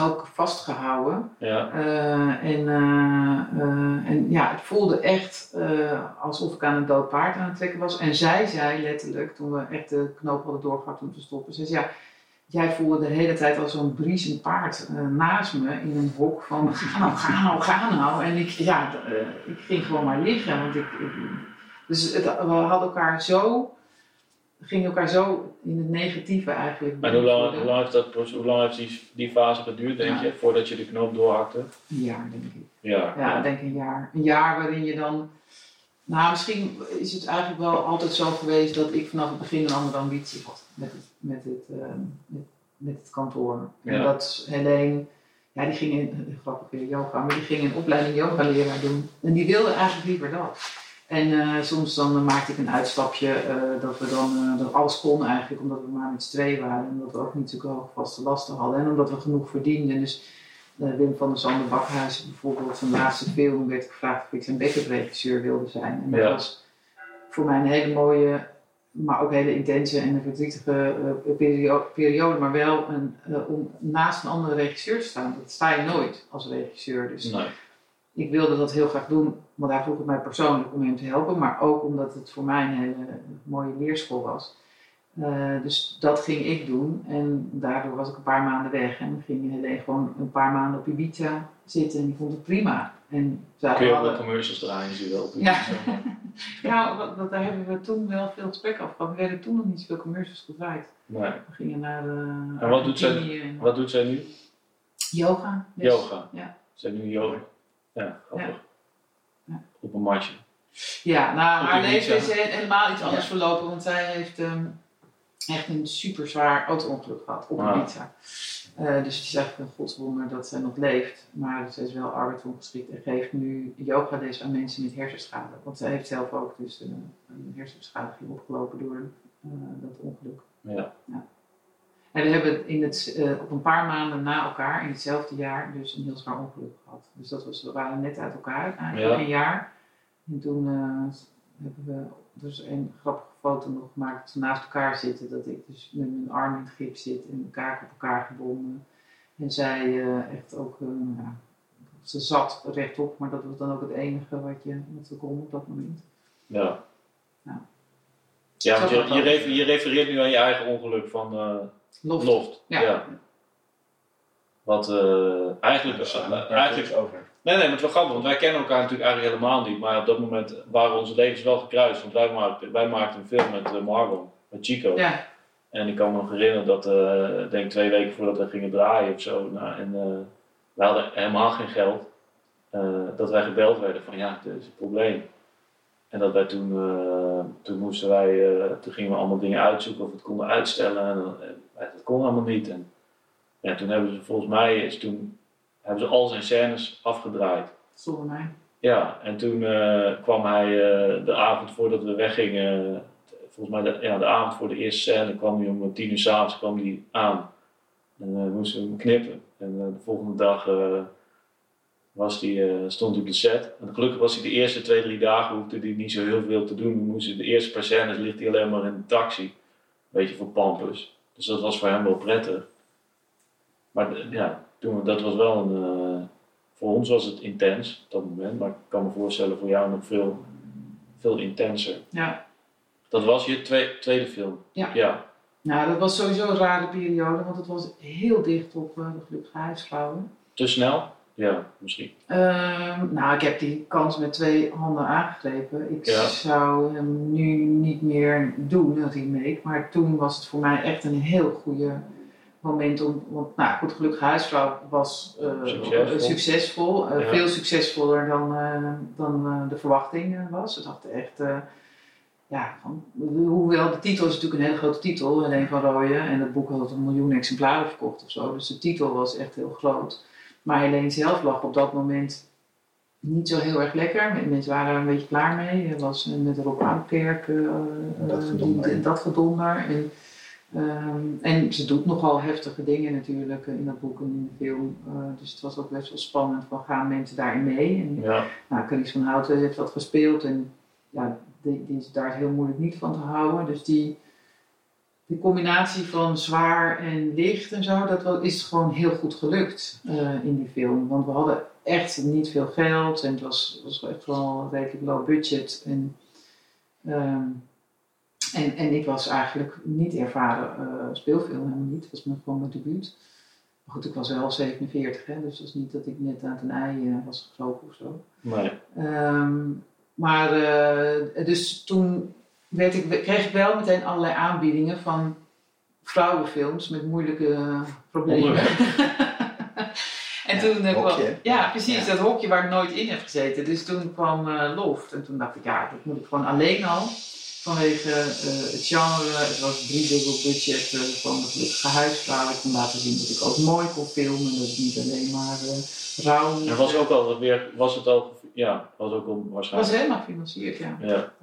ook vastgehouden. Ja. Eh, en, eh, eh, en ja, het voelde echt alsof ik aan een dood paard aan het trekken was. En zij zei letterlijk, toen we echt de knoop hadden doorgehakt om te stoppen, zei ze, ja, jij voelde de hele tijd als zo'n briesend paard naast me in een hok van ga nou, ga nou, ga nou. En ik, ja, ik ging gewoon maar liggen. Want ik, ik- dus het, we hadden elkaar zo, gingen elkaar zo in het negatieve eigenlijk. En hoe lang, hoe lang heeft, dat, hoe lang heeft die, die fase geduurd, denk Ja. je, voordat je de knoop doorhakte? Een jaar, denk ik. Ja. Ja, denk een jaar. Een jaar waarin je dan. Nou, misschien is het eigenlijk wel altijd zo geweest dat ik vanaf het begin een andere ambitie had met het, met het, ehm, met, met het kantoor. En Ja. dat Helene, ja, die ging in, grappig yoga, maar die ging een opleiding yoga-leraar doen. En die wilde eigenlijk liever dat. En eh, soms dan eh, maakte ik een uitstapje eh, dat we dan dat alles kon eigenlijk, omdat we maar met z'n tweeën waren. En dat we ook niet zulke hoge vaste lasten hadden. En omdat we genoeg verdienden. Dus Wim van der Zanden Bakhuis bijvoorbeeld, zijn laatste film werd ik gevraagd of ik zijn backup regisseur wilde zijn. En dat Ja. was voor mij een hele mooie, maar ook hele intense en verdrietige perio- periode. Maar wel een, om naast een andere regisseur te staan. Dat sta je nooit als regisseur. Dus Nee. Ik wilde dat heel graag doen, want hij vroeg het mij persoonlijk om hem te helpen, maar ook omdat het voor mij een hele mooie leerschool was. Eh, dus dat ging ik doen en daardoor was ik een paar maanden weg en ging Helene gewoon een paar maanden op Ibiza zitten en die vond het prima. En Kun je ook wel commercials draaien, zie je wel. Ja. Nou, wat- wat- daar hebben we toen wel veel gesprek over gehad. We werden toen nog niet zoveel commercials gedraaid. Nee. We gingen naar de En wat doet zij- en- Wat doet zij nu? Yoga. dus. Yoga. Ja. Zij nu yoga. Ja, grappig. Ja. Ja. Op een matje. Ja, nou, haar leven is he- helemaal iets anders Ja. verlopen, want zij heeft ehm, echt een super zwaar auto-ongeluk gehad op Ah. Ibiza. Eh, dus het is eigenlijk een godswonder dat zij nog leeft, maar ze is wel arbeidsongeschikt en geeft nu yogales aan mensen met hersenschade. Want zij heeft zelf ook dus eh, een hersenschadiging opgelopen door eh, dat ongeluk. Ja. En we hebben in het, eh, op een paar maanden na elkaar, in hetzelfde jaar, dus een heel zwaar ongeluk gehad. Dus dat was, we waren net uit elkaar, eigenlijk Ja. een jaar. En toen eh, hebben we dus een grappige foto nog gemaakt dat we naast elkaar zitten. Dat ik dus met mijn arm in het gips zit en elkaar op elkaar gebonden. En zij eh, echt ook, ja, ze zat rechtop, maar dat was dan ook het enige wat je met ze kon op dat moment. Ja. Ja. Ja, want je, je, refereert nu aan je eigen ongeluk van Loft. Loft. Ja. Wat eh, eigenlijk, Dus, eh, eigenlijk is over. Nee, nee, maar het is wel grappig, want wij kennen elkaar natuurlijk eigenlijk helemaal niet. Maar op dat moment waren onze levens wel gekruist. Want wij maakten, wij maakten een film met uh, Margot, met Chico. Ja, En ik kan me nog herinneren dat, eh, ik denk twee weken voordat we gingen draaien of zo. Nou, en uh, wij hadden helemaal geen geld. Uh, dat wij gebeld werden van ja, dit is een probleem. En dat wij toen, uh, toen moesten wij, toen gingen we allemaal dingen uitzoeken of we het konden uitstellen. En, dat kon allemaal niet. En ja, toen hebben ze volgens mij, is toen hebben ze al zijn scènes afgedraaid. Zonder mij. Ja, en toen uh, kwam hij uh, de avond voordat we weggingen, volgens mij de, ja, de avond voor de eerste scène, kwam hij om tien uur s'avonds kwam hij aan. En moesten we hem knippen. En de volgende dag was die, stond hij op de set. En gelukkig was hij de eerste twee, drie dagen, hoefde hij niet zo heel veel te doen. We moesten de eerste paar scènes ligt hij alleen maar in de taxi. Een beetje voor Pampus. Dus dat was voor hem wel prettig. Maar ja, toen, dat was wel een uh, voor ons was het intens op dat moment, maar ik kan me voorstellen voor jou nog veel, veel intenser. Ja. Dat was je tweede, tweede film? Ja. ja. Nou, dat was sowieso een rare periode, want het was heel dicht op uh, de gelukkige huisvrouwen. Te snel? Ja, misschien. Uh, nou, ik heb die kans met twee handen aangegrepen. Ik ja. zou hem nu niet meer doen, een remake, maar toen was het voor mij echt een heel goede moment om, want nou goed, gelukkig huisvrouw was uh, succesvol, succesvol uh, ja. veel succesvoller dan, uh, dan de verwachting was. Ze dachten echt, ja, van, hoewel de titel is natuurlijk een hele grote titel, Helene van Rooyen, en het boek had een miljoen exemplaren verkocht of zo, dus de titel was echt heel groot. Maar Helene zelf lag op dat moment niet zo heel erg lekker. Mensen waren er een beetje klaar mee. Er was met Rob Oudkerk uh, dat gedonder. dat gedonder. En, Ehm, en ze doet nogal heftige dingen natuurlijk eh, in dat boek en in de film. Eh, dus het was ook best wel spannend van gaan mensen daarin mee. En, Ja, nou, Carice van Houten heeft dat gespeeld en ja, die, die is daar heel moeilijk niet van te houden. Dus die, die combinatie van zwaar en licht en zo, dat is gewoon heel goed gelukt eh, in die film. Want we hadden echt niet veel geld en het was, was echt wel redelijk low budget. En, ehm, en, en ik was eigenlijk niet ervaren eh, speelfilm, helemaal niet. Het was mijn- gewoon mijn debuut. Maar goed, ik was wel 47, hè, dus het was niet dat ik net aan het ei eh, was gevlogen of zo. nee. Ehm, maar dus toen werd ik, kreeg ik wel meteen allerlei aanbiedingen van vrouwenfilms met moeilijke problemen. en Ja, toen eh, kwam, ja, precies, Ja. dat hokje waar ik nooit in heb gezeten. Dus toen kwam eh, Loft en toen dacht ik, ja, dat moet ik gewoon alleen al. Vanwege eh, het genre, het was driedubbel budget eh, van de gelukkige huisvrouw. Ik kon laten zien dat ik ook mooi kon filmen, dat het niet alleen maar eh rauw Er was ook al weer, was het al, ja, was ook al Het was waarschijnlijk. helemaal gefinancierd, ja. Ja,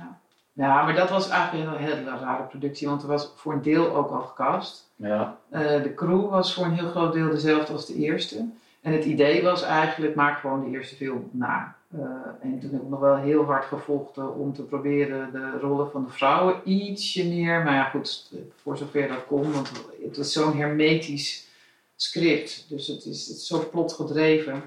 Ja, maar dat was eigenlijk een hele rare productie, want er was voor een deel ook al gecast. ja, Eh, de crew was voor een heel groot deel dezelfde als de eerste. En het idee was eigenlijk, maak gewoon de eerste film na. Eh, en toen heb ik nog wel heel hard gevochten om te proberen de rollen van de vrouwen ietsje meer. Maar ja, goed, voor zover dat kon, want het is zo'n hermetisch script. Dus het is, het is zo plot gedreven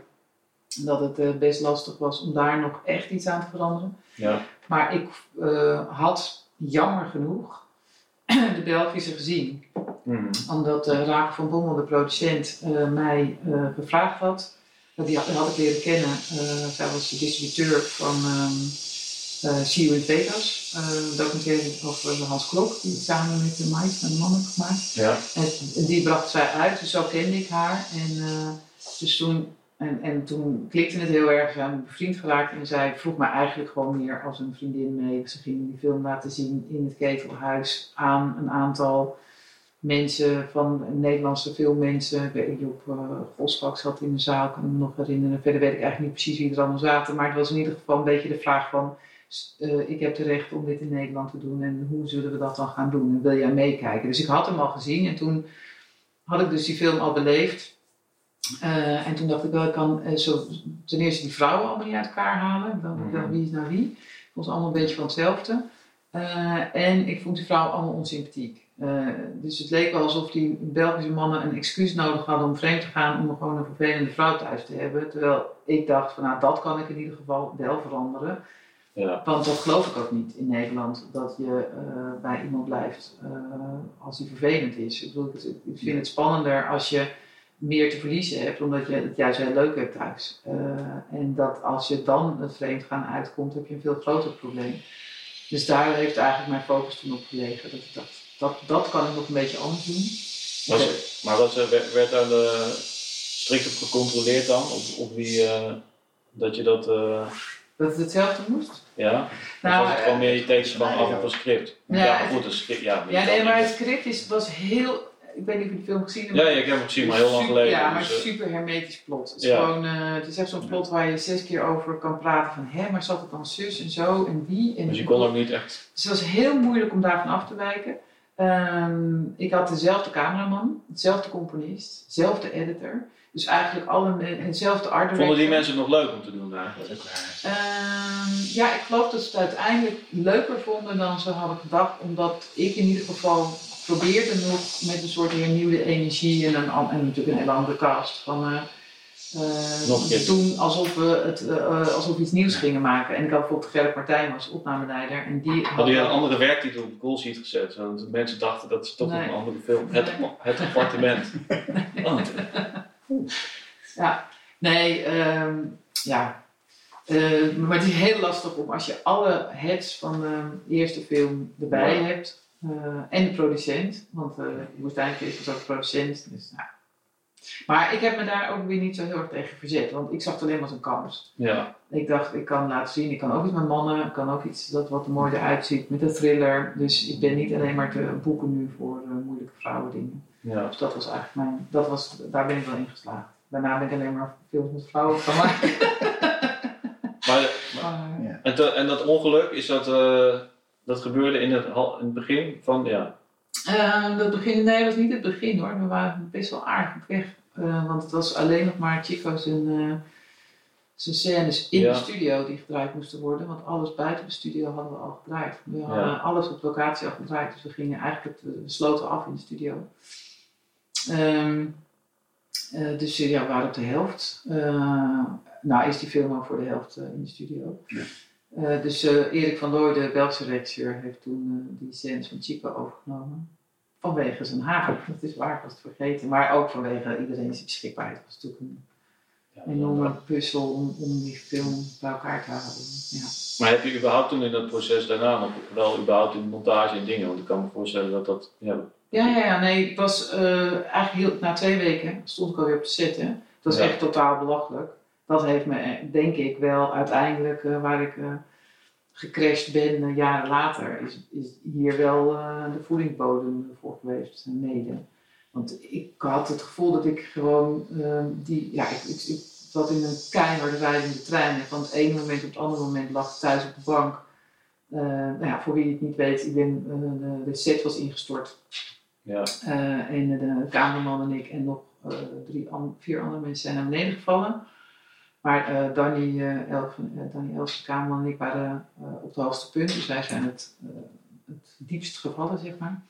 dat het eh, best lastig was om daar nog echt iets aan te veranderen. ja. Maar ik eh, had jammer genoeg de Belgische gezien. Mhm. Omdat uh, Rakel van Bommel, de producent, mij gevraagd had. Dat die had, had ik leren kennen. Zij was de distributeur van um, See You in Vegas. Documentaire over Hans Klok. Die samen met de Mais en de man heeft gemaakt. Ja, En die bracht zij uit. Dus zo kende ik haar. En, dus toen en, en toen klikte het heel erg. We zijn bevriend geraakt en zij vroeg me eigenlijk gewoon meer als een vriendin mee. Ze ging die film laten zien in het ketelhuis aan een aantal mensen van Nederlandse filmmensen. Job uh, Gosbak zat in de zaal, kan ik me nog herinneren. Verder weet ik eigenlijk niet precies wie er allemaal zaten. Maar het was in ieder geval een beetje de vraag van... Uh, ik heb de recht om dit in Nederland te doen en hoe zullen we dat dan gaan doen? En wil jij meekijken? Dus ik had hem al gezien en toen had ik dus die film al beleefd. Uh, en toen dacht ik wel, ik kan uh, zo, ten eerste die vrouwen allemaal niet uit elkaar halen. Dan mm -hmm. wie is nou wie. Het was allemaal een beetje van hetzelfde. Uh, en ik vond die vrouwen allemaal onsympathiek. dus het leek wel alsof die Belgische mannen een excuus nodig hadden om vreemd te gaan om gewoon een vervelende vrouw thuis te hebben. Terwijl ik dacht van nou dat kan ik in ieder geval wel veranderen. Ja. Want dat geloof ik ook niet in Nederland, dat je bij iemand blijft als die vervelend is. Ik, bedoel, ik vind het spannender als je meer te verliezen hebt, omdat je het juist heel leuk hebt thuis. Uh, en dat als je dan het vreemdgaan uitkomt, heb je een veel groter probleem. Dus daar heeft eigenlijk mijn focus toen op gelegen. Dat, dat, dat, dat kan ik nog een beetje anders doen. Was maar was er, werd daar de, strikt op gecontroleerd dan? Op, op wie uh, dat je dat. Uh, dat het hetzelfde moest? Ja. Nou, of was het gewoon meer je tekst van af op een script? Ja, ja goed, een script. Ja, ja nee, maar het script is, was heel ik weet niet of je de film gezien hebt. Ja, ja ik heb hem gezien, maar heel lang geleden. Ja, maar dus, super hermetisch plot. Het is, ja. gewoon, uh, het is echt zo'n plot waar je zes keer over kan praten van hé, maar zat het dan zus en zo en wie? En dus je kon ook niet echt. Dus het was heel moeilijk om daarvan af te wijken. Um, ik had dezelfde cameraman, dezelfde componist, dezelfde editor. Dus eigenlijk alle hetzelfde art director. Vonden die mensen het nog leuk om te doen eigenlijk? Um, ja, ik geloof dat ze het uiteindelijk leuker vonden dan ze hadden gedacht. Omdat ik in ieder geval probeerde nog met een soort hernieuwde energie en, een, en natuurlijk een hele andere cast van uh, uh, toen alsof we het, uh, alsof we iets nieuws gingen maken. En ik had bijvoorbeeld Gerrit Martijn als opnameleider. En die had je een andere werktitel op de call sheet gezet? Want mensen dachten dat is toch nee. een andere film. Het, het appartement. Nee. Oh. Ja, nee, um, ja. Uh, maar het is heel lastig om als je alle heads van de eerste film erbij ja. hebt. Uh, en de producent, want uh, Woestijn was ook de producent. Dus, nou. Maar ik heb me daar ook weer niet zo heel erg tegen verzet, want ik zag het alleen maar als een kans. Ja. Ik dacht, ik kan laten zien, ik kan ook iets met mannen, ik kan ook iets dat wat er mooi eruit ziet met een thriller. Dus ik ben niet alleen maar te boeken nu voor uh, moeilijke vrouwen dingen. Ja. Dus dat was eigenlijk mijn, dat was, daar ben ik wel in geslaagd. Daarna ben ik alleen maar films met vrouwen gaan maken. maar, maar, ja. en, te, en dat ongeluk, is dat, uh, dat gebeurde in het, in het begin van, ja, Ehm, dat begin, nee, dat was niet het begin hoor. We waren best wel aardig op weg. Eh, want het was alleen nog maar Chico zijn, eh, zijn scènes in Ja. de studio die gedraaid moesten worden. Want alles buiten de studio hadden we al gedraaid. We hadden alles op locatie al gedraaid. Dus we gingen eigenlijk, het, we sloten af in de studio. Ehm, eh, dus ja, we waren op de helft. Eh, nou is die film ook voor de helft in de studio. Ja. Eh, dus eh, Erik van Looy, de Belgische regisseur, heeft toen eh, die scènes van Chico overgenomen. Vanwege zijn haar. Dat is waar, ik was het vergeten. Maar ook vanwege iedereen zijn beschikbaarheid. Het was natuurlijk een Ja, enorme puzzel om, om die film bij elkaar te houden. Ja. Maar heb je überhaupt toen in dat proces daarna nog wel überhaupt in de montage en dingen? Want ik kan me voorstellen dat dat. Ja, Ja, ja, ja, nee, ik was eigenlijk heel, na twee weken stond ik alweer op de set. Hè. Dat was Ja. echt totaal belachelijk. Dat heeft me, eh, denk ik, wel uiteindelijk, eh, waar ik eh, gecrashed ben jaren later, is, is hier wel de voedingsbodem voor geweest, mede. Want ik had het gevoel dat ik gewoon, eh, die, ja, ik, ik, ik zat in een keiharde rijdende trein. En van het ene moment op het andere moment lag ik thuis op de bank. Nou ja, voor wie het niet weet, ik ben, de, de set was ingestort. ja. En de cameraman en ik en nog drie, an- vier andere mensen zijn naar beneden gevallen. Maar eh Danny, eh Elf, Danny de en ik waren eh, op het hoogste punt. Dus wij zijn het, eh, het diepst gevallen, zeg maar.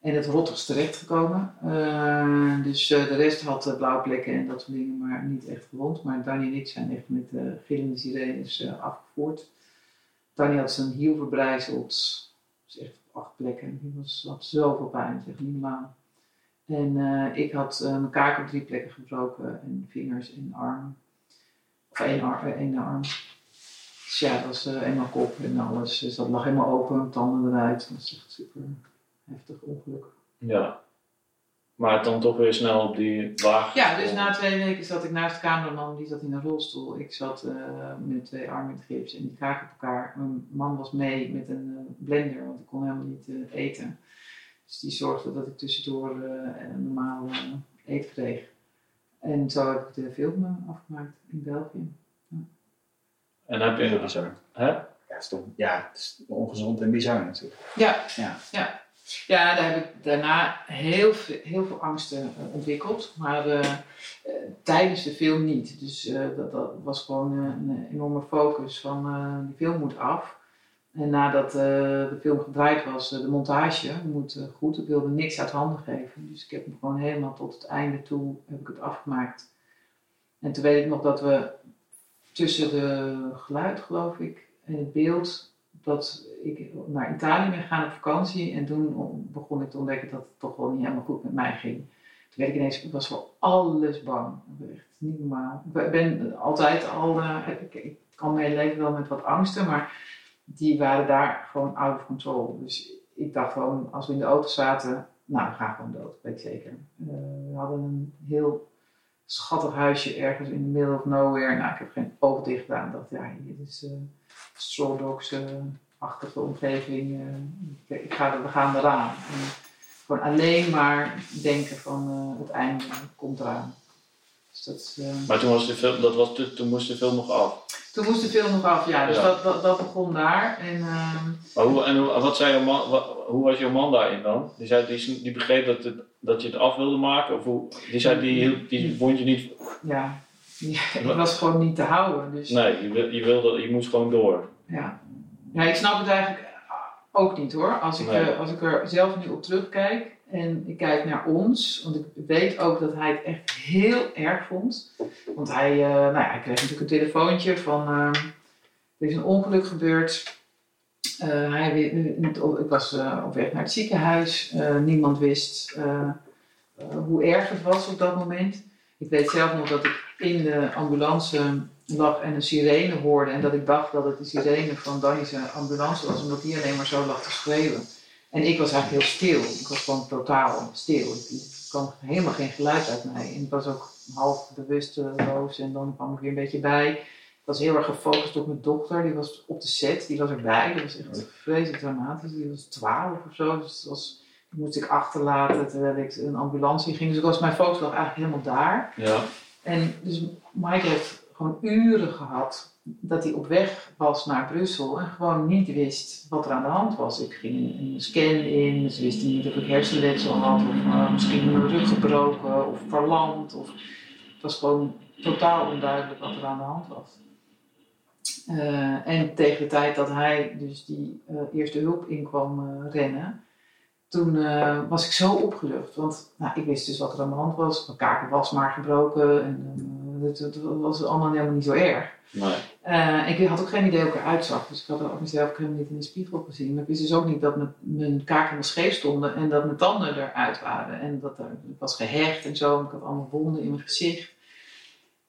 En het rottigst terechtgekomen. Eh dus de rest had blauwe plekken en dat soort dingen, maar niet echt gewond. Maar Danny en ik zijn echt met gillende sirenes afgevoerd. Danny had zijn hiel verbrijzeld. Is echt op acht plekken. Die was, had zoveel pijn, echt niet normaal. En ik had eh, mijn kaak op drie plekken gebroken. En vingers en armen. Of één, ar eh, één arm. Dus ja, dat was eh, en mijn kop en alles. Dus dat lag helemaal open, tanden eruit. Dat is echt super heftig ongeluk. ja. Maar dan toch weer snel op die wagen. Ja, dus na twee weken zat ik naast de cameraman, die zat in een rolstoel. Ik zat eh, met twee armen in gips en die kaak op elkaar. Mijn man was mee met een eh, blender, want ik kon helemaal niet eh, eten. Dus die zorgde dat ik tussendoor eh, een normaal eh, eten kreeg. En zo heb ik de film eh, afgemaakt in België. En heb Heel je. bizar. Hè? Ja, het is, toch, ja, het is ongezond en bizar natuurlijk. Ja, Ja. ja. Ja, daar heb ik daarna heel veel, heel veel angsten eh, ontwikkeld, maar eh, tijdens de film niet. Dus eh, dat, dat was gewoon een enorme focus van eh, die film moet af. En nadat eh, de film gedraaid was, eh, de montage moet eh, goed. Ik wilde niks uit handen geven. Dus ik heb hem gewoon helemaal tot het einde toe heb ik het afgemaakt. En toen weet ik nog dat we tussen de geluid, geloof ik, en het beeld dat ik naar Italië ben gegaan op vakantie en toen begon ik te ontdekken dat het toch wel niet helemaal goed met mij ging. Toen werd ik ineens, ik was voor alles bang. Echt niet normaal. Ik ben altijd al, ik, ik, kan mijn leven wel met wat angsten, maar die waren daar gewoon out of control. Dus ik dacht gewoon, als we in de auto zaten, nou, we gaan gewoon dood, weet ik zeker. Uh, we hadden een heel schattig huisje ergens in the middle of nowhere. Nou, ik heb geen oog dicht gedaan. Ik dacht, ja, dit is uh, Straw Dogs-achtige omgeving. Uh, ik ga, we gaan eraan. Gewoon alleen maar denken van uh, het einde komt eraan. Dus dat, uh, maar toen, was de film, dat was, toen moest de film nog af? Toen moest de film nog af, ja. Dus ja. Dat, dat, dat, begon daar. En, uh, maar hoe, en hoe, wat zei jouw man, wat, hoe was jouw man daarin dan? Die, zei, die, die begreep dat, het, dat je het af wilde maken? Of hoe, die zei, die, die vond je niet... Ja, ik was gewoon niet te houden. Dus... Nee, je, je, wilde, je moest gewoon door. Ja. ja, ik snap het eigenlijk ook niet hoor. Als ik, nee. uh, als ik er zelf nu op terugkijk en ik kijk naar ons, want ik weet ook dat hij het echt heel erg vond. Want hij, uh, nou ja, hij kreeg natuurlijk een telefoontje van uh, er is een ongeluk gebeurd. hij, ik was op weg naar het ziekenhuis. niemand wist hoe erg het was op dat moment. Ik weet zelf nog dat ik in de ambulance lag en een sirene hoorde. En dat ik dacht dat het de sirene van Danny's ambulance was, omdat die alleen maar zo lag te schreeuwen. En ik was eigenlijk heel stil. Ik was gewoon totaal stil. Ik kwam helemaal geen geluid uit mij. En ik was ook half bewusteloos en dan kwam ik weer een beetje bij. Ik was heel erg gefocust op mijn dochter. Die was op de set. Die was erbij. Dat was echt vreselijk dramatisch. Die was twaalf of zo. Dus was, die moest ik achterlaten terwijl ik een ambulance in ging. Dus ik was mijn focus lag eigenlijk helemaal daar. Ja. En dus Mike heeft gewoon uren gehad dat hij op weg was naar Brussel en gewoon niet wist wat er aan de hand was. Ik ging een scan in, ze wisten niet of ik hersenletsel had, of uh, misschien mijn rug gebroken, of verlamd. Of, het was gewoon totaal onduidelijk wat er aan de hand was. Uh, en tegen de tijd dat hij dus die uh, eerste hulp in kwam rennen, toen was ik zo opgelucht. Want nou, ik wist dus wat er aan de hand was. Mijn kaken was maar gebroken. En het, het, was allemaal helemaal niet zo erg. Nee. Uh, ik had ook geen idee hoe ik eruit zag. Dus ik had ook mezelf helemaal niet in de spiegel gezien. Maar ik wist dus ook niet dat mijn, mijn kaken helemaal scheef stonden. En dat mijn tanden eruit waren. En dat er, ik was gehecht en zo. En ik had allemaal wonden in mijn gezicht.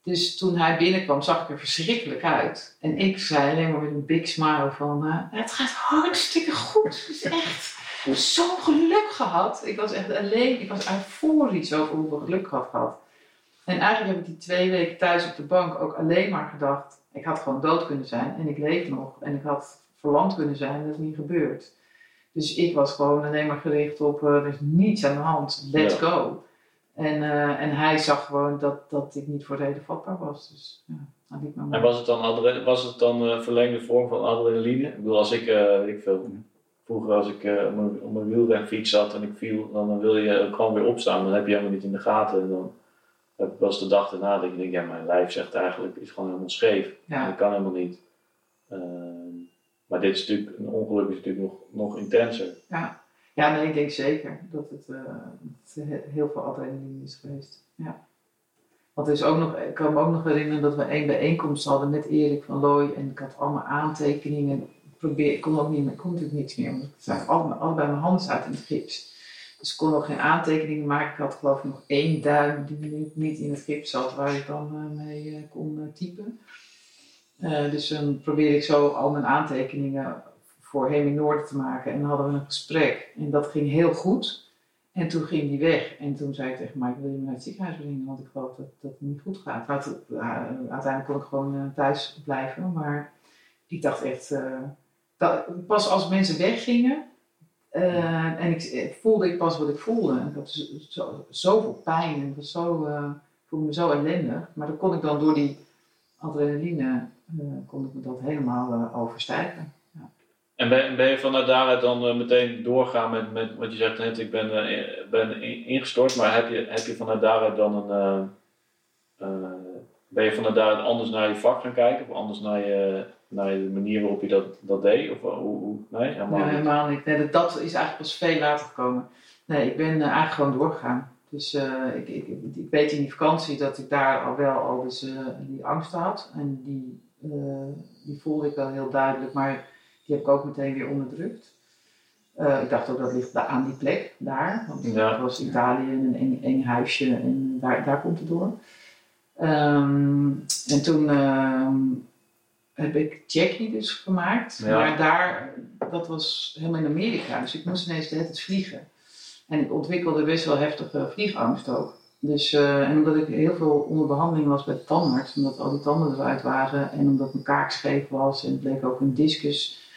Dus toen hij binnenkwam, zag ik er verschrikkelijk uit. En ik zei alleen maar met een big smile van... het gaat hartstikke goed. Het is echt zo'n geluk gehad. Ik was echt alleen, ik was euforisch over hoeveel geluk ik had gehad. En eigenlijk heb ik die twee weken thuis op de bank ook alleen maar gedacht, ik had gewoon dood kunnen zijn en ik leef nog. En ik had verlamd kunnen zijn, dat is niet gebeurd. Dus ik was gewoon alleen maar gericht op, uh, er is niets aan de hand, let's ja. go. En, uh, en hij zag gewoon dat, dat ik niet voor reden vatbaar was. Dus ja, dat liep me En was het dan, was het dan uh, verlengde vorm van adrenaline? Ik bedoel, als ik, ik veel vroeger als ik uh, op mijn wielrenfiets zat en ik viel, dan wil je gewoon weer opstaan. Dan heb je helemaal niet in de gaten. En dan was de dag daarna dat ik denk, ja, mijn lijf zegt eigenlijk, is gewoon helemaal scheef. Ja. Dat kan helemaal niet. Uh, maar dit is natuurlijk, een ongeluk is natuurlijk nog, nog intenser. Ja. ja, nee, ik denk zeker dat het, uh, het heel veel adrenaline is geweest. Ja. Want er is ook nog, ik kan me ook nog herinneren dat we één bijeenkomst hadden met Erik van Looy en ik had allemaal aantekeningen probeer, ik kon ook niet meer, ik kon natuurlijk niks meer, want ik zag allebei, allebei mijn handen uit in het gips. Dus ik kon ook geen aantekeningen maken. Ik had geloof ik nog één duim die niet, in het gips zat, waar ik dan uh, mee uh, kon uh, typen. dus dan probeerde ik zo al mijn aantekeningen voor hem in te maken. En dan hadden we een gesprek. En dat ging heel goed. En toen ging die weg. En toen zei ik tegen mij, wil je me naar het ziekenhuis brengen? Want ik geloof dat, dat het niet goed gaat. uiteindelijk kon ik gewoon thuis blijven. Maar ik dacht echt, dat, pas als mensen weggingen uh, en ik, voelde ik pas wat ik voelde. Ik had zo, zoveel pijn en was zo, ik voelde me zo ellendig. Maar dan kon ik dan door die adrenaline, uh, kon ik me dat helemaal overstijgen. Ja. En ben, ben, je vanuit daaruit dan meteen doorgaan met, met wat je zegt net, ik ben, ben ingestort, maar heb je, heb je vanuit daaruit dan een, ben je vanuit daaruit anders naar je vak gaan kijken of anders naar je naar de manier waarop je dat, dat deed? Of hoe, hoe, nee, helemaal nee, niet. helemaal niet. Nee, dat, dat is eigenlijk pas veel later gekomen. Nee, ik ben uh, eigenlijk gewoon doorgegaan. Dus uh, ik, ik, ik, weet in die vakantie dat ik daar al wel al dus, uh, die angst had. En die, die voelde ik wel heel duidelijk, maar die heb ik ook meteen weer onderdrukt. ik dacht ook dat ligt aan die plek, daar. Want ja. dat was Italië, een eng, eng huisje en daar, daar komt het door. Um, en toen heb ik Jackie dus gemaakt. Ja. Maar daar, dat was helemaal in Amerika. Dus ik moest ineens de hele tijd vliegen. En ik ontwikkelde best wel heftige vliegangst ook. Dus, uh, en omdat ik heel veel onder behandeling was bij de tandarts, omdat al die tanden eruit waren en omdat mijn kaak scheef was en het bleek ook een discus.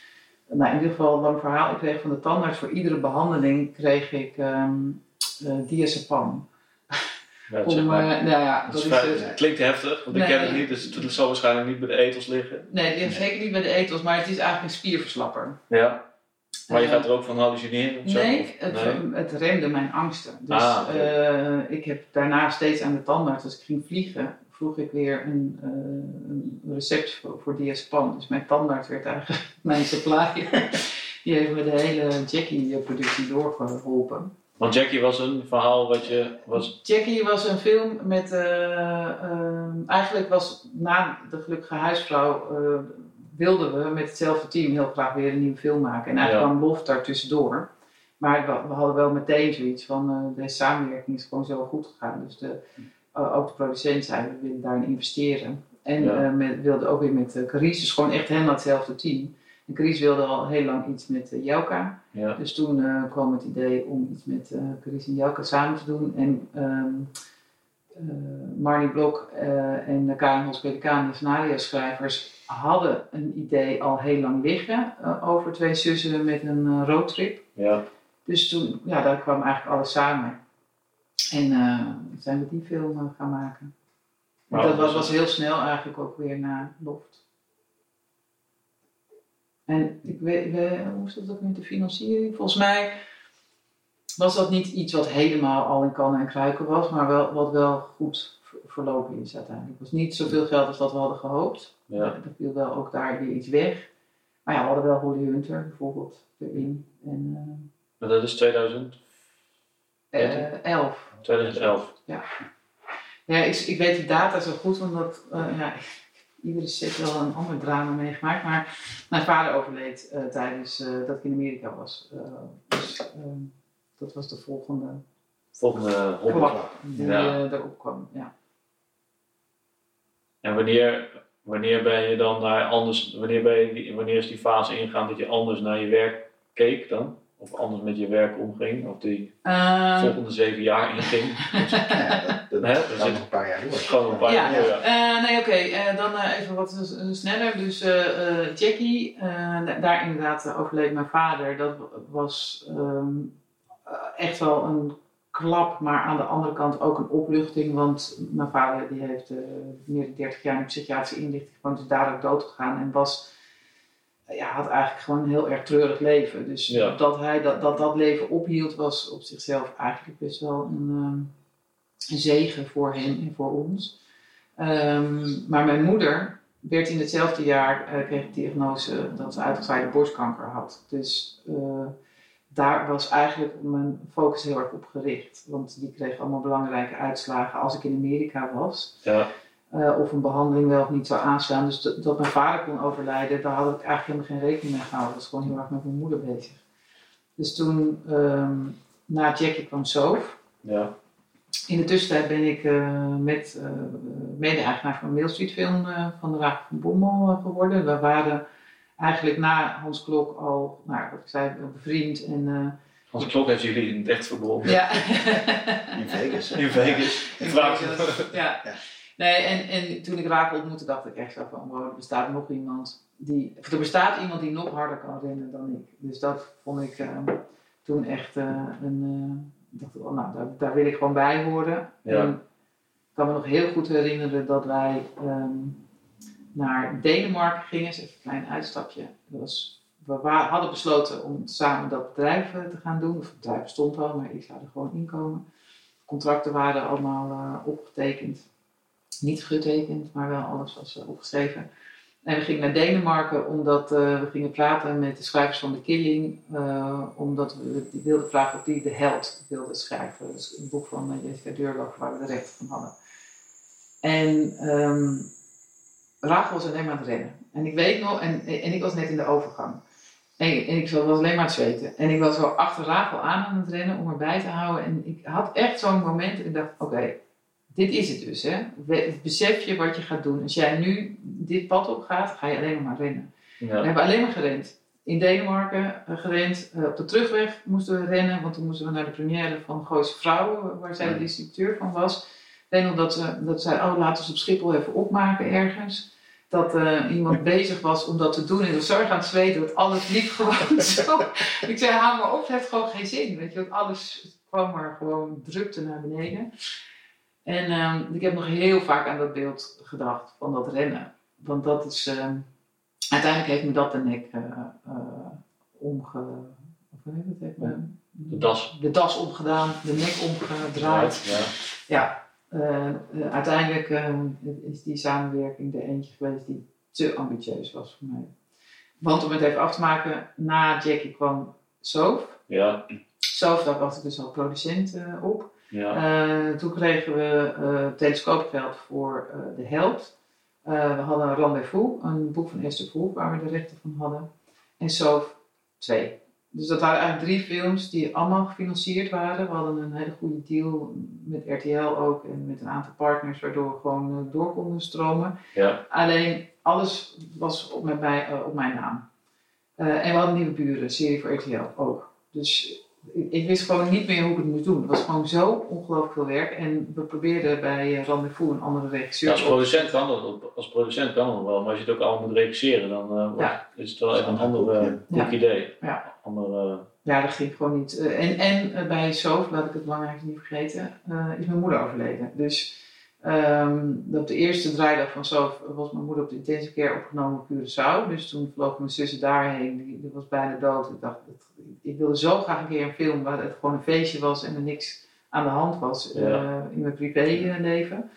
Nou, in ieder geval een lang verhaal. Ik kreeg van de tandarts voor iedere behandeling kreeg ik um, uh, diazepam. Ja, Om, zeg maar. uh, nou ja, dat is is, vrij- het klinkt heftig, want ik ken het niet, dus het zal waarschijnlijk niet bij de etels liggen. nee, die heeft zeker niet bij de etels, maar het is eigenlijk een spierverslapper. Ja. Maar je Eh, gaat er ook van hallucineren? of zo? Nee, het, nee? het remde mijn angsten. Dus Ah, eh, ik heb daarna steeds aan de tandarts, als ik ging vliegen, vroeg ik weer een, eh, een recept voor, voor diazepam. Dus mijn tandarts werd eigenlijk mijn supplier. Die heeft me de hele Jackie-productie doorgeholpen. Want Jackie was een verhaal wat je was. Jackie was een film met. eh, eh, eigenlijk was na De Gelukkige Huisvrouw. eh, wilden we met hetzelfde team heel graag weer een nieuwe film maken. En eigenlijk Ja. kwam Lof daar tussendoor. Maar we, we hadden wel meteen zoiets van. eh, deze samenwerking is gewoon zo goed gegaan. Dus de, ook de producent zei: we willen daarin investeren. En Ja. met, wilde ook weer met uh, Carice, dus gewoon echt helemaal hetzelfde team. En Carice wilde al heel lang iets met uh, Jelka. Ja. Dus toen eh, kwam het idee om iets met uh, Carice en Jelka samen te doen. En um, Marnie Blok en Karin Hospelikaan, de scenario-schrijvers, hadden een idee al heel lang liggen over twee zussen met een roadtrip. Ja. Dus toen, ja, daar kwam eigenlijk alles samen. En zijn we die film gaan maken. Maar dat was, was was heel snel eigenlijk ook weer naar Loft. En ik weet, we, hoe is dat ook met de financiering? Volgens mij was dat niet iets wat helemaal al in kannen en kruiken was, maar wel, wat wel goed ver- verlopen is uiteindelijk. Het was niet zoveel geld als dat we hadden gehoopt. Ja. Er viel wel ook daar weer iets weg. Maar ja, we hadden wel Holly Hunter bijvoorbeeld erin. En Maar dat is 2000, eh eh, elf. 2011. Ja, ik, ik weet die data zo goed, omdat eh, ja, iedere set wel een ander drama meegemaakt. Maar mijn vader overleed eh, tijdens eh, dat ik in Amerika was. Eh, dus ehm, dat was de volgende Volgende klap die Ja. erop kwam. Ja. En wanneer, wanneer ben je dan naar anders, wanneer, ben je wanneer is die fase ingegaan dat je anders naar je werk keek dan? Of anders met je werk omging? Of die Ehm, volgende zeven jaar inging? Ja, dat, dat, Hè, dat zit- nog een paar jaar door. Gewoon een paar Ja. jaar. Ja. Eh, nee, oké. eh, dan eh, even wat sneller. Dus Jackie, da- daar inderdaad overleed mijn vader. Dat was ehm, eh, echt wel een klap, maar aan de andere kant ook een opluchting. Want mijn vader die heeft meer dan 30 jaar in psychiatrische inrichting gewoond, is daar ook dood gegaan en was... Ja, had eigenlijk gewoon een heel erg treurig leven. Dus Ja. dat hij dat, dat, dat leven ophield, was op zichzelf eigenlijk best wel een, ehm, een zegen voor hem en voor ons. Ehm, maar mijn moeder werd in hetzelfde jaar, eh, kreeg de diagnose dat ze uitgezaaide borstkanker had. Dus eh, daar was eigenlijk mijn focus heel erg op gericht. Want die kreeg allemaal belangrijke uitslagen als ik in Amerika was. Ja. Eh, of een behandeling wel of niet zou aanslaan. Dus dat, dat mijn vader kon overlijden, daar had ik eigenlijk helemaal geen rekening mee gehouden. Ik was gewoon heel erg met mijn moeder bezig. Dus toen, ehm, na Jackie kwam Soof. Ja. In de tussentijd ben ik eh, met eh, mede-eigenaar van Mail Street Film van de Raad van Bommel geworden. We waren eigenlijk na Hans Klok al, nou, wat ik zei, bevriend. En, Hans Klok heeft jullie in het echt verbonden. ja. In Vegas. In Vegas. In Ik vraag Vegas, ja. Ja. Nee, en, en toen ik Rakel ontmoette, dacht ik echt zo van, wow, er bestaat nog iemand die, er bestaat iemand die nog harder kan rennen dan ik. Dus dat vond ik eh, toen echt eh, een, ik dacht, oh, nou, daar, daar wil ik gewoon bij horen. Ja. En ik kan me nog heel goed herinneren dat wij ehm, naar Denemarken gingen, is even een klein uitstapje. Dat was, we hadden besloten om samen dat bedrijf te gaan doen. Of het bedrijf bestond al, maar ik zou er gewoon inkomen. Contracten waren allemaal opgetekend. Niet getekend, maar wel alles was eh, opgeschreven. En we gingen naar Denemarken omdat eh, we gingen praten met de schrijvers van The Killing. eh, omdat we die wilden vragen of die De Held wilden schrijven. Dus een boek van eh, Jessica waar we de rechten van hadden. En Rachel was alleen maar aan het rennen. En ik weet nog, en, en ik was net in de overgang. En, en ik was alleen maar aan het zweten. En ik was zo achter Rachel aan aan het rennen om erbij te houden. En ik had echt zo'n moment en ik dacht, oké, dit is het dus. Hè? Besef je wat je gaat doen. Als jij nu dit pad op gaat, ga je alleen maar rennen. We hebben alleen maar gerend. In Denemarken eh, gerend. Eh, op de terugweg moesten we rennen, want toen moesten we naar de première van Gooise Vrouwen, waar zij de distributeur van was. Ik weet nog dat ze, dat zei, oh laten we op Schiphol even opmaken ergens. Dat eh, iemand bezig was om dat te doen. En we zo erg aan het zweten, dat alles liep gewoon zo. Ik zei, haal maar op, het heeft gewoon geen zin. Weet je, want alles kwam maar gewoon drukte naar beneden. En ehm, ik heb nog heel vaak aan dat beeld gedacht, van dat rennen. Want dat is, ehm, uiteindelijk heeft me dat de nek eh, omge... Hoe heet het? De das. de das omgedaan, de nek omgedraaid. Ja. Ja, eh, eh, uiteindelijk eh, is die samenwerking de eentje geweest die te ambitieus was voor mij. Want om het even af te maken, na Jackie kwam Soof. Ja. Soof, daar was ik dus al producent eh, op. Ja. Eh, toen kregen we eh, telescoopgeld voor eh, de held. We hadden een rendezvous, een boek van Esther Verhoef, waar we de rechten van hadden. En Soof 2. Dus dat waren eigenlijk drie films die allemaal gefinancierd waren. We hadden een hele goede deal met RTL ook en met een aantal partners, waardoor we gewoon door konden stromen. Ja. Alleen alles was op, met mij, eh, op mijn naam. En we hadden nieuwe buren, serie voor RTL ook. Dus ik, wist gewoon niet meer hoe ik het moest doen. Het was gewoon zo ongelooflijk veel werk. En we probeerden bij eh, Rendezvous een andere regisseur. Ja, als producent kan dat, als producent kan dat wel, maar als je het ook allemaal moet regisseren, dan eh, Ja. is het wel even een ander eh, Ja. goed idee. Ja. Andere, Ja, dat ging gewoon niet. En en bij Soof, laat ik het belangrijkste niet vergeten, eh, is mijn moeder overleden. Dus Ehm, op de eerste draaidag van zo was mijn moeder op de intensive care opgenomen op Curaçao. Dus toen vloog mijn zussen daarheen. Die, die was bijna dood. Ik dacht, ik wilde zo graag een keer een film waar het gewoon een feestje was en er niks aan de hand was Ja. eh, in mijn privéleven.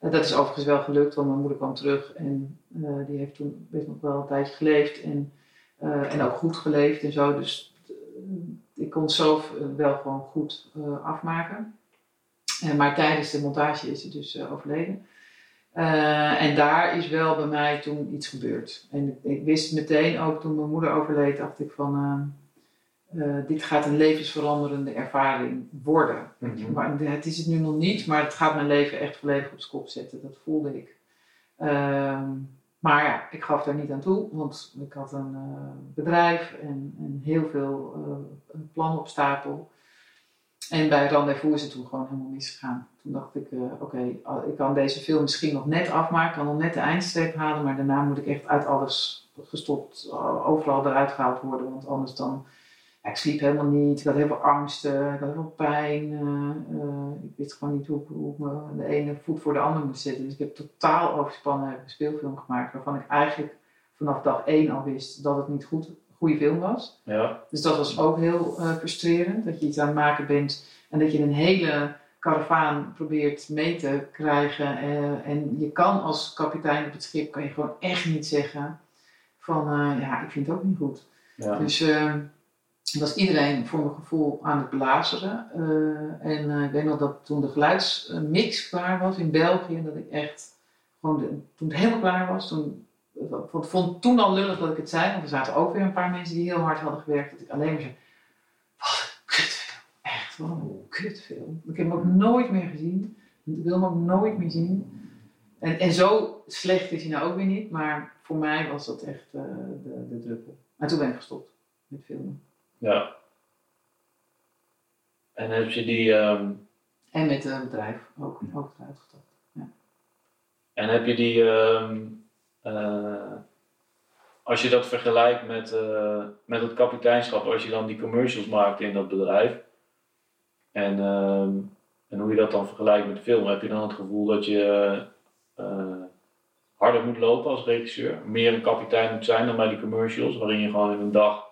Uh, dat is overigens wel gelukt, want mijn moeder kwam terug en eh, die heeft toen best nog wel een tijdje geleefd en, eh, en ook goed geleefd en zo. Dus eh, ik kon zelf eh, wel gewoon goed eh, afmaken. Eh, maar tijdens de montage is ze dus eh, overleden. Eh, en daar is wel bij mij toen iets gebeurd. En ik, wist meteen ook toen mijn moeder overleed, dacht ik van dit gaat een levensveranderende ervaring worden. Mhm. Maar het is het nu nog niet, maar het gaat mijn leven echt volledig op zijn kop zetten. Dat voelde ik. Ehm, maar ja, ik gaf daar niet aan toe, want ik had een bedrijf en, en heel veel plannen op stapel. En bij Rendezvous is het toen gewoon helemaal misgegaan. Toen dacht ik, eh, oké, al- ik kan deze film misschien nog net afmaken, kan nog net de eindstreep halen, maar daarna moet ik echt uit alles gestopt, eh, overal eruit gehaald worden, want anders dan ik sliep helemaal niet, ik had heel veel angsten, ik had heel veel pijn. eh, ik wist gewoon niet hoe, hoe ik me de ene voet voor de andere moest zetten. Dus ik heb totaal overspannen een speelfilm gemaakt waarvan ik eigenlijk vanaf dag één al wist dat het niet goed, goede film was. Ja, Dus dat was ook heel eh, frustrerend, dat je iets aan het maken bent en dat je een hele karavaan probeert mee te krijgen. eh, en je kan als kapitein op het schip, kan je gewoon echt niet zeggen van, eh, ja, ik vind het ook niet goed. ja. Dus eh, was iedereen voor mijn gevoel aan het belazeren. Eh, en ik weet nog dat toen de geluidsmix klaar was in België, dat ik echt gewoon, de- toen het helemaal klaar was, toen, ik vond toen al lullig dat ik het zei, want er zaten ook weer een paar mensen die heel hard hadden gewerkt, dat ik alleen maar zei, wat een kutfilm, echt, wat een kutfilm. Ik heb hem ook nooit meer gezien, ik wil hem ook nooit meer zien. En, en zo slecht is hij nou ook weer niet, maar voor mij was dat echt eh, de, de druppel. En toen ben ik gestopt met filmen. ja. En heb je die, ehm, En met het bedrijf ook, ook eruit gestapt. en heb je die, ehm, eh, als je dat vergelijkt met, eh, met het kapiteinschap, als je dan die commercials maakt in dat bedrijf, en, ehm, en hoe je dat dan vergelijkt met de film, heb je dan het gevoel dat je eh, harder moet lopen als regisseur, meer een kapitein moet zijn dan bij die commercials, waarin je gewoon in een dag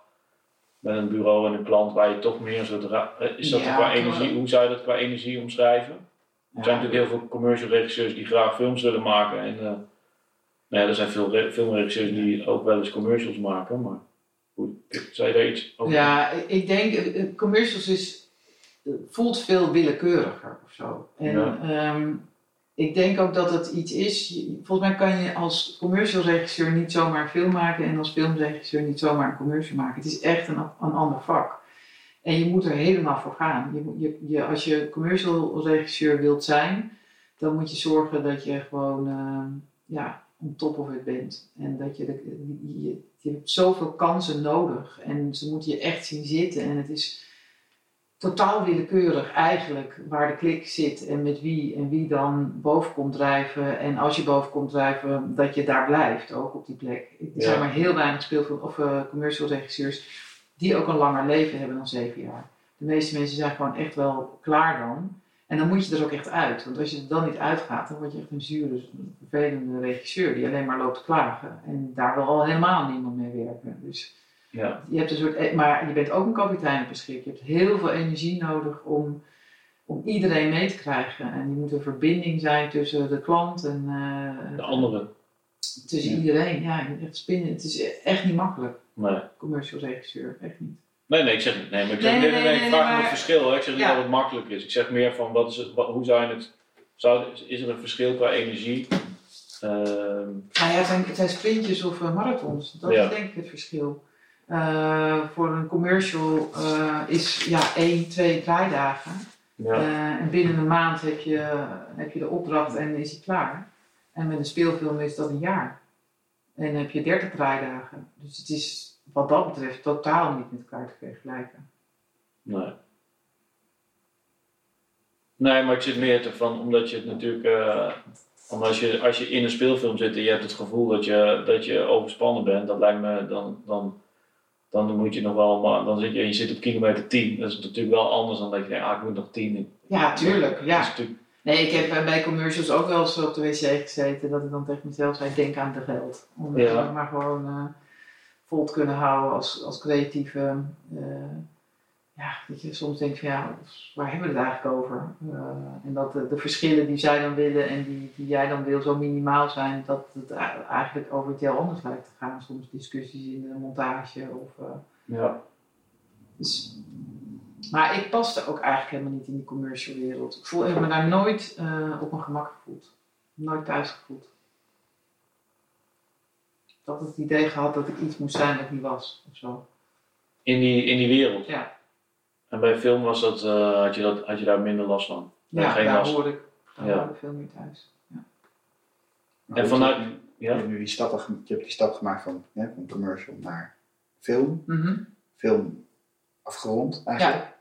met een bureau en een klant waar je toch meer eh, Is dat Ja, qua energie? Hoe zou je dat qua energie omschrijven? Er zijn natuurlijk heel veel commercial regisseurs die graag films willen maken. En eh, nou ja, er zijn veel re- filmregisseurs die ook wel eens commercials maken. Maar hoe, zou je daar iets over Ja, ik- denk, eh, eh, commercials is, voelt veel willekeuriger of zo. En Ja. ehm, ik denk ook dat het iets is, volgens mij kan je als commercial regisseur niet zomaar een film maken en als filmregisseur niet zomaar een commercial maken. Het is echt een, een ander vak. En je moet er helemaal voor gaan. Je, je, je, als je commercial regisseur wilt zijn, dan moet je zorgen dat je gewoon ehm, ja, on top of it bent. En dat je, de, je, je hebt zoveel kansen nodig en ze moeten je echt zien zitten. En het is totaal willekeurig eigenlijk waar de klik zit en met wie en wie dan boven komt drijven. En als je boven komt drijven, dat je daar blijft, ook op die plek. Er Ja. zijn maar heel weinig speelfilm of eh, commercial regisseurs die ook een langer leven hebben dan zeven jaar. De meeste mensen zijn gewoon echt wel klaar dan. En dan moet je er ook echt uit. Want als je er dan niet uitgaat, dan word je echt een zure, vervelende regisseur die alleen maar loopt te klagen. En daar wil al helemaal niemand mee werken. Dus Ja, je hebt een soort, maar je bent ook een kapitein op een schip. Je hebt heel veel energie nodig om, om iedereen mee te krijgen. En die moet een verbinding zijn tussen de klant en eh, de andere. tussen Ja. iedereen. Ja, je echt spinnen. Het is echt niet makkelijk, Nee. commercial regisseur. Echt niet. Nee, nee, ik zeg niet. Nee, maar ik zeg, Nee, nee, nee, nee, nee, nee, ik vraag me maar- het verschil. hè. Ik zeg niet Ja. dat het makkelijk is. Ik zeg meer van, wat is het, wat- hoe je het... Zou, is er een verschil qua energie? Ehm, Nou ja, het zijn, het zijn sprintjes of eh, marathons. Dat Ja. is denk ik het verschil. Eh, voor een commercial eh, is ja, één, twee draaidagen. ja. Eh, en binnen een maand heb je, heb je de opdracht en is hij klaar. En met een speelfilm is dat een jaar. En dan heb je 30 draaidagen. Dus het is wat dat betreft totaal niet met elkaar te vergelijken. Nee. Nee, maar ik zit meer te van, omdat je het natuurlijk, eh, omdat als je, als je in een speelfilm zit en je hebt het gevoel dat je, dat je overspannen bent, dat lijkt me, dan, dan, dan moet je nog wel, maar dan zit je, je zit op kilometer 10. Dat is natuurlijk wel anders dan dat je denkt, ah ik moet nog 10. Ja, tuurlijk. Ja. natuurlijk, Nee, ik heb eh, bij commercials ook wel eens op de wc gezeten dat ik dan tegen mezelf zei, denk aan de geld. Om Ja. maar gewoon eh, vol te kunnen houden als, als creatieve. eh, ja, dat je soms denkt van ja, waar hebben we het eigenlijk over? Eh, en dat de, de verschillen die zij dan willen en die, die jij dan wil zo minimaal zijn, dat het eigenlijk over het heel anders lijkt te gaan. Soms discussies in de montage of... eh, Ja. dus, maar ik paste ook eigenlijk helemaal niet in die commercial wereld. Ik voel, heb me daar nooit op mijn gemak gevoeld. Nooit thuis gevoeld. Ik had het idee gehad dat ik iets moest zijn wat ik niet was. Of zo. In, die, in die wereld. Ja. En bij film was dat, eh, had, je dat, had je daar minder last van. Ja, geen daar last. hoorde ik, daar Ja. hoorde ik veel meer thuis. Maar En vanuit- je- ja. Je hebt nu die stap, ge- je hebt die stap gemaakt van, hè, van commercial naar film. Mhm. Film afgerond eigenlijk.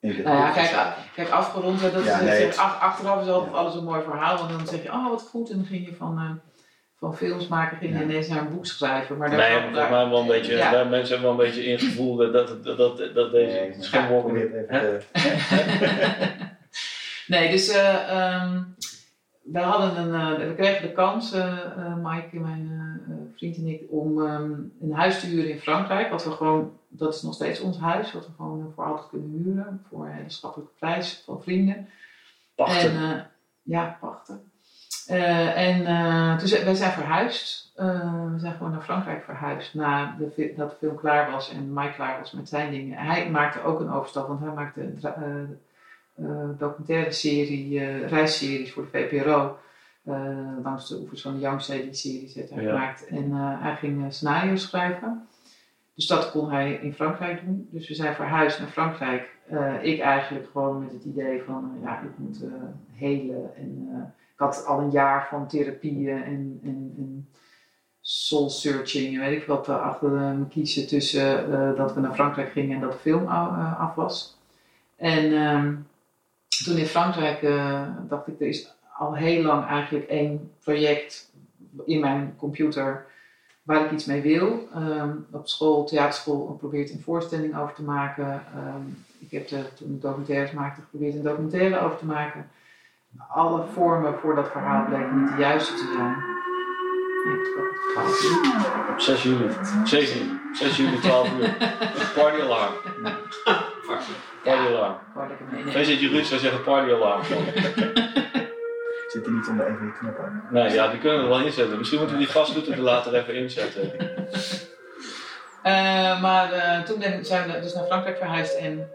Bent Nou ja, kijk, afgerond, dat Ja, is, nee, zeg, het- ach- achteraf is altijd Ja. alles een mooi verhaal. Want dan zeg je, oh wat goed. En dan ging je van, eh, van films maken, ging Ja. ineens naar een boek schrijven. Maar daar Nee, volgens mij wel een beetje, Ja. daar mensen hebben wel een beetje ingevoeld dat, dat, dat, dat, dat deze Nee, Hè? te- nee, dus eh, ehm, we hadden een, eh, we kregen de kans, eh eh, Mike, mijn vriend en ik, om ehm, een huis te huren in Frankrijk. Wat we gewoon, dat is nog steeds ons huis, wat we gewoon voor altijd kunnen huren. Voor een hele schappelijke prijs van vrienden. Pachten. En, ja, pachten. Eh, en toen zijn, wij zijn verhuisd. Eh, we zijn gewoon naar Frankrijk verhuisd na de, dat de film klaar was en Mike klaar was met zijn dingen. Hij maakte ook een overstap, want hij maakte een documentaire serie, reisseries voor de VPRO. langs de oevers van de Yangtze, die series heeft hij Ja. gemaakt. En hij ging scenario's schrijven. Dus dat kon hij in Frankrijk doen. Dus we zijn verhuisd naar Frankrijk. Ik eigenlijk gewoon met het idee van, ja, ik moet helen. En had al een jaar van therapieën en, en, soul searching en weet ik wat eh, achter me kiezen tussen eh, dat we naar Frankrijk gingen en dat de film a- eh, af was. En ehm, toen in Frankrijk dacht ik, er is al heel lang eigenlijk één project in mijn computer waar ik iets mee wil. Ehm, op school, theaterschool, geprobeerd een voorstelling over te maken. Ehm, ik heb er, toen ik documentaires maakte, geprobeerd een documentaire over te maken. Alle vormen voor dat verhaal bleken niet de juiste te zijn. Nee, het doen. 6 juli. 7 juli. 6 juli, 12 uur. Party alarm. Party alarm. Wij zitten Ruud zou zeggen party alarm. Zit hij niet onder van die knoppen? Nee, ja, die kunnen we wel inzetten. Misschien moeten we die gasdoeter er later even inzetten. Eh, maar eh, toen zijn we dus naar Frankrijk verhuisd en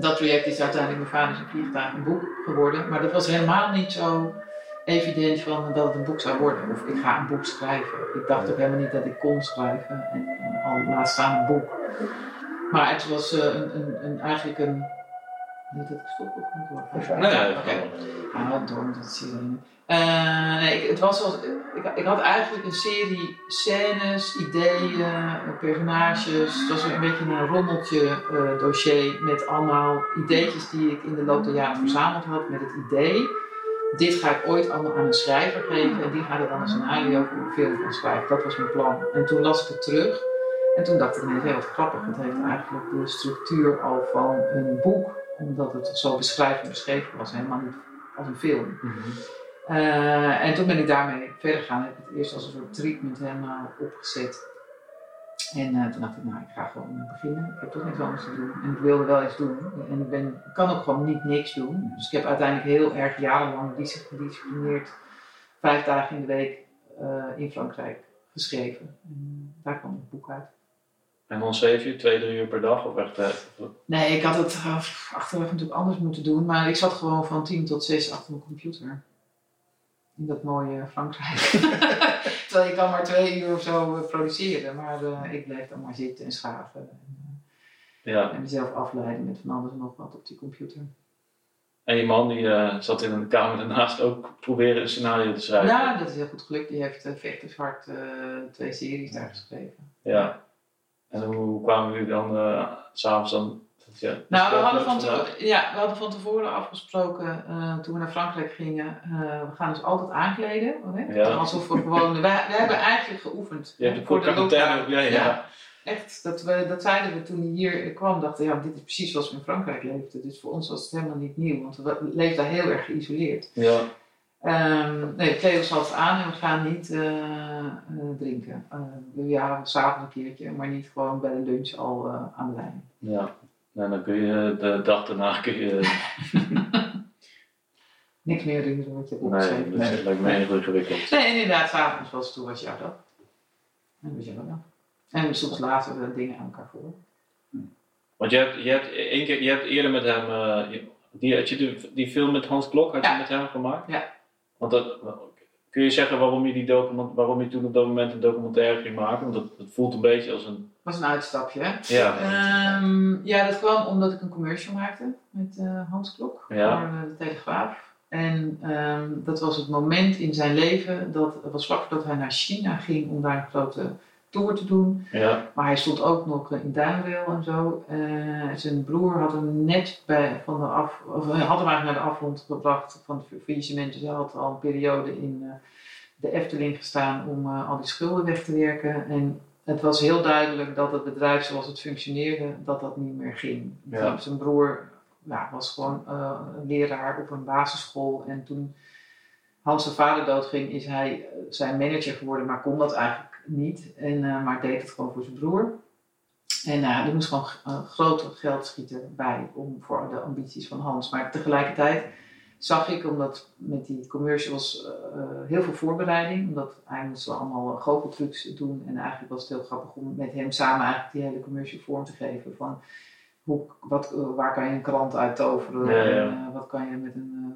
dat project is uiteindelijk mijn vader zijn vliegtuig een boek geworden. Maar dat was helemaal niet zo evident van dat het een boek zou worden. Of ik ga een boek schrijven. Ik dacht ook helemaal niet dat ik kon schrijven en eh, al laat staan een boek. Maar het was eh, een, een, een, eigenlijk een... Niet dat ik stop of? Nee, Ja, door met het sirene. Nee, ik, het was wel, ik, ik had eigenlijk een serie scènes, ideeën, personages. Het was een beetje een rommeltje eh, dossier met allemaal ideetjes die ik in de loop der jaren verzameld had. Met het idee, dit ga ik ooit allemaal aan een schrijver geven en die gaat er dan een scenario voor een film van schrijven. Dat was mijn plan. En toen las ik het terug en toen dacht ik ineens, heel wat grappig. Het heeft eigenlijk de structuur al van een boek, omdat het zo beschrijvend beschreven was, helemaal niet als een film. Eh, en toen ben ik daarmee verder gegaan. Heb ik het eerst als een soort treatment helemaal opgezet. En eh, toen dacht ik, nou, ik ga gewoon eh, beginnen. Ik heb toch niks anders te doen. En ik wilde wel iets doen. En ik, ben, kan ook gewoon niet niks doen. Dus ik heb uiteindelijk heel erg jarenlang dis- gedisciplineerd vijf dagen in de week in Frankrijk geschreven. En daar kwam het boek uit. En dan schreef je twee, drie uur per dag of echt... eh, Nee, ik had het achteraf natuurlijk anders moeten doen. Maar ik zat gewoon van tien tot zes achter mijn computer. In dat mooie Frankrijk. Terwijl je kan maar twee uur of zo eh, produceren. Maar eh, ik bleef dan maar zitten en schaven. En, Ja. eh, en mezelf afleiden met van alles en nog wat op die computer. En je man die zat in een kamer daarnaast ook proberen een scenario te schrijven. Ja, dat is heel goed gelukt. Die heeft Vechtershart eh twee series daar geschreven. Ja. En hoe kwamen jullie dan s'avonds dan... Nou, we hadden, van ja, we hadden van tevoren afgesproken eh, toen we naar Frankrijk gingen. eh, we gaan ons altijd aankleden. Ja. Alsof we gewoon. Wij hebben eigenlijk geoefend. Je hebt voor de lockdown. Ja, echt. Dat, we, dat zeiden we toen hij hier kwam. Dachten ja, dit is precies zoals we in Frankrijk leefden. Dus voor ons was het helemaal niet nieuw. Want we leefden daar heel erg geïsoleerd. Ja. Ehm nee, Theo zat aan en we gaan niet eh, drinken. Uh, ja, s'avonds een keertje, maar niet gewoon bij de lunch al aan de lijn. Ja. Nou, dan kun je de dag daarna kun je... Niks meer herinneren wat je hebt Nee, dat lijkt me heel ingewikkeld. Nee, inderdaad, s'avonds was toen was jouw dag. En was jouw dag. En soms later we dingen aan elkaar voor. Want je hebt, je hebt, één keer, je hebt eerder met hem, eh, je- die, had je die, die film met Hans Klok, had je Ja. met hem gemaakt? Ja. Want dat, kun je zeggen waarom je, die document, waarom je toen op dat moment een documentaire ging maken? Want dat, het voelt een beetje als een... was een uitstapje, hè? Ja. Ehm, ja, dat kwam omdat ik een commercial maakte met eh, Hans Klok Ja. voor eh, de Telegraaf. En ehm, dat was het moment in zijn leven, dat het was vlak voordat hij naar China ging om daar een grote tour te doen. ja. Maar hij stond ook nog in Duinrail en zo. Eh, zijn broer had hem net bij, van de af, of hij had hem eigenlijk naar de afgrond gebracht van het faillissement. Dus hij had al een periode in eh, de Efteling gestaan om eh, al die schulden weg te werken. En het was heel duidelijk dat het bedrijf zoals het functioneerde, dat dat niet meer ging. Ja. Zijn broer was gewoon eh, leraar op een basisschool. En toen Hans zijn vader doodging, is hij eh, zijn manager geworden, maar kon dat eigenlijk niet. En, eh, maar deed het gewoon voor zijn broer. En uh, er moest gewoon uh, groot geld schieten bij om, voor de ambities van Hans. Maar tegelijkertijd zag ik, omdat met die commercials uh, heel veel voorbereiding, omdat hij moest allemaal goocheltrucs doen. En eigenlijk was het heel grappig om met hem samen eigenlijk die hele commercial vorm te geven. Van hoe, wat, waar kan je een krant uit toveren? Ja, ja. En, wat, kan je met een,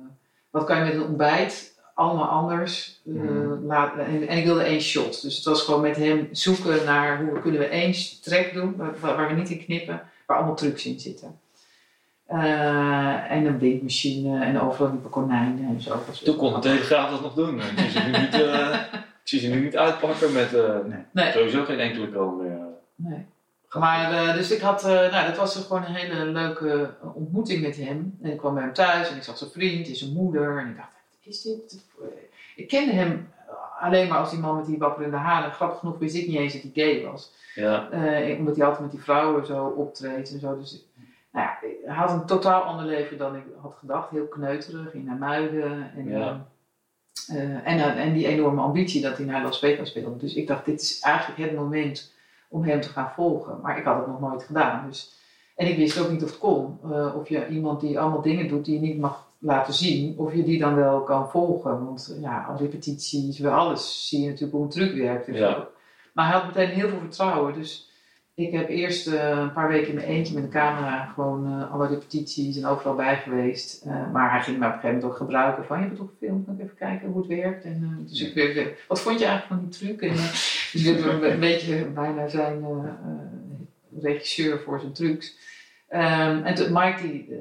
wat kan je met een ontbijt? Allemaal anders. Mm. laat, en, en, ik wilde één shot. Dus het was gewoon met hem zoeken naar hoe kunnen we één track doen, waar, waar we niet in knippen, waar allemaal trucs in zitten. Uh, en een blinkmachine en overal liepen konijnen en zo. Toen kon de Telegraaf dat nog doen. Ik zie ze nu niet, uh, ik zie ze nu niet uitpakken met uh, nee. Nee. sowieso geen enkele kroon meer. Nee. Maar dus ik had, nou dat was gewoon een hele leuke ontmoeting met hem. En ik kwam bij hem thuis en ik zag zijn vriend en zijn moeder. En ik dacht, is dit? Ik kende hem alleen maar als die man met die wapperende haren. Grappig genoeg wist ik niet eens dat hij gay was. Ja. Uh, omdat hij altijd met die vrouwen zo optreedt en zo. Dus nou ja, hij had een totaal ander leven dan ik had gedacht. Heel kneuterig, naar Muiden. En, ja. uh, en, en die enorme ambitie dat hij naar Las Vegas speelde. Dus ik dacht, dit is eigenlijk het moment om hem te gaan volgen. Maar ik had het nog nooit gedaan. Dus, en ik wist ook niet of het kon. Of je iemand die allemaal dingen doet die je niet mag laten zien, of je die dan wel kan volgen. Want ja, al repetities, wel alles zie je natuurlijk hoe een truc werkt. Dus Ja. Maar hij had meteen heel veel vertrouwen. Dus ik heb eerst uh, een paar weken in mijn eentje met een camera gewoon uh, alle repetities en overal bij geweest. Uh, maar hij ging me op een gegeven moment ook gebruiken van, je hebt toch gefilmd, kan ik even kijken hoe het werkt. En, dus ik weer, wat vond je eigenlijk van die truc? En, dus ik werd een beetje bijna zijn regisseur voor zijn trucs. Um, en toen, Mike die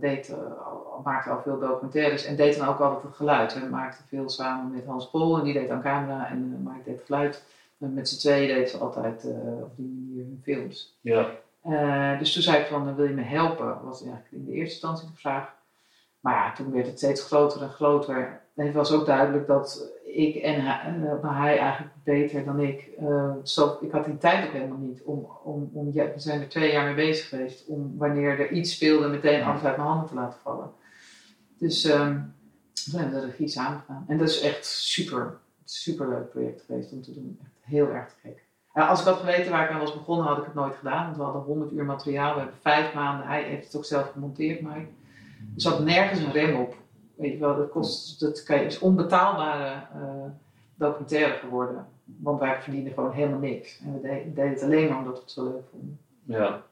deed, al, maakte al veel documentaires en deed dan ook altijd het geluid. Hij maakte veel samen met Hans Pol en die deed aan camera en Mike deed het geluid. En met z'n tweeën deed ze altijd uh, op die manier hun films. Ja. Uh, dus toen zei ik van, wil je me helpen? Was eigenlijk in de eerste instantie de vraag. Maar ja, toen werd het steeds groter en groter. Het was ook duidelijk dat ik en hij, uh, hij eigenlijk beter dan ik. zo, ik had die tijd ook helemaal niet om, om, om we zijn er twee jaar mee bezig geweest, om wanneer er iets speelde meteen alles uit mijn handen te laten vallen. Dus um, we hebben de regie samen gedaan. En dat is echt super, super leuk project geweest om te doen. Echt heel erg gek. Als ik had geweten waar ik aan was begonnen, had ik het nooit gedaan. Want we hadden 100 uur materiaal, we hebben vijf maanden. Hij heeft het ook zelf gemonteerd, maar er zat nergens een rem op. Weet je wel, dat, kost, dat is onbetaalbare uh, documentaire geworden. Want wij verdienden gewoon helemaal niks. En we deden, deden het alleen maar omdat we het zo leuk vonden. Ja.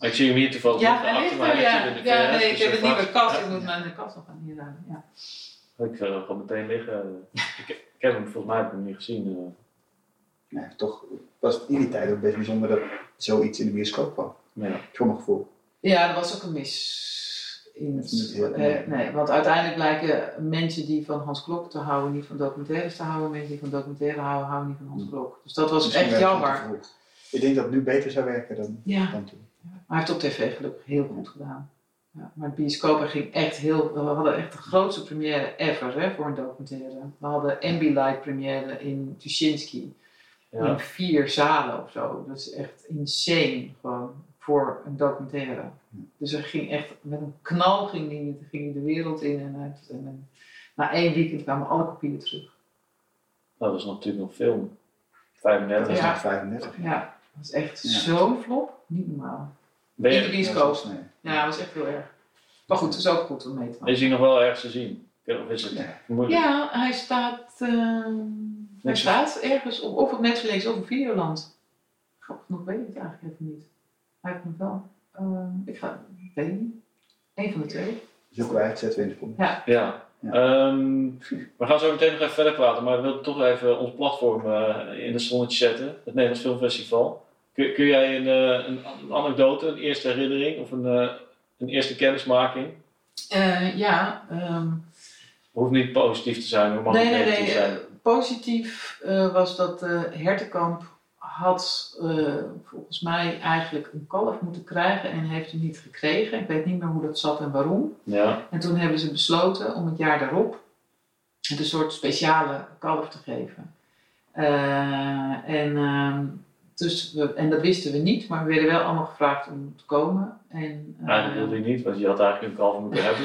Ik zie hem hier toevallig ja, achter ligt mij. ja. ja, nee, dus ik heb er een nieuwe kast. Ik moet mijn kast nog gaan hierruimen. Ja. Ik zou hem gewoon meteen liggen. ik, ik heb hem volgens mij heb ik hem niet gezien. eh. Nee, toch was het in die tijd ook best bijzonder dat zoiets in de bioscoop kwam. Ja. Voor mijn gevoel. Ja, er was ook een mis in. Eh, nee, want uiteindelijk blijken mensen die van Hans Klok te houden niet van documentaires te houden. Mensen die van documentaire houden, houden niet van Hans Klok. Dus dat was Misschien echt jammer. Ik denk dat het nu beter zou werken dan, Ja, dan toen. maar hij heeft op tv gelukkig heel goed gedaan. Ja, maar het bioscoop ging echt heel... We hadden echt de grootste première ever hè, voor een documentaire. We hadden Ambilight première in Tuschinski. In vier zalen of zo. Dat is echt insane gewoon voor een documentaire. Dus er ging echt met een knal ging die, ging die de wereld in en uit. En, en na één weekend kwamen alle kopieën terug. Nou, dat is natuurlijk nog film. 35. Dat is Ja. nog 35. Ja, dat is echt Ja. zo'n flop. Niet normaal. Ben In de bioscoop. Nee. Ja, dat was echt heel erg. Maar goed, het is ook goed om mee te maken. is hij nog wel ergens te zien? Of is het Ja. moeilijk? Ja, hij staat, eh, hij staat ergens op, of op Netflix of op Videoland. Grappig nog weet ik het eigenlijk even niet. Hij nog wel. eh, ik ga, weet niet. Eén van de twee. Zoeken wij het, zetten we in de kom. Ja. Ja. Ehm, we gaan zo meteen nog even verder praten, maar we wilden toch even ons platform eh, in het zonnetje zetten. Het Nederlands Filmfestival. Kun, kun jij een, eh, een, een anekdote, een eerste herinnering of een, eh, een eerste kennismaking? Eh, ja, ehm, Hoeft niet positief te zijn, maar mag nee, nee, negatief nee. zijn. positief eh, was dat eh Hertenkamp had eh, volgens mij eigenlijk een kalf moeten krijgen en heeft hem niet gekregen. Ik weet niet meer hoe dat zat en waarom. Ja, En toen hebben ze besloten om het jaar daarop het een soort speciale kalf te geven. Eh, en, ehm, dus we, en dat wisten we niet, maar we werden wel allemaal gevraagd om te komen. En, eh, eigenlijk wilde je niet, want je had eigenlijk een kalf moeten hebben.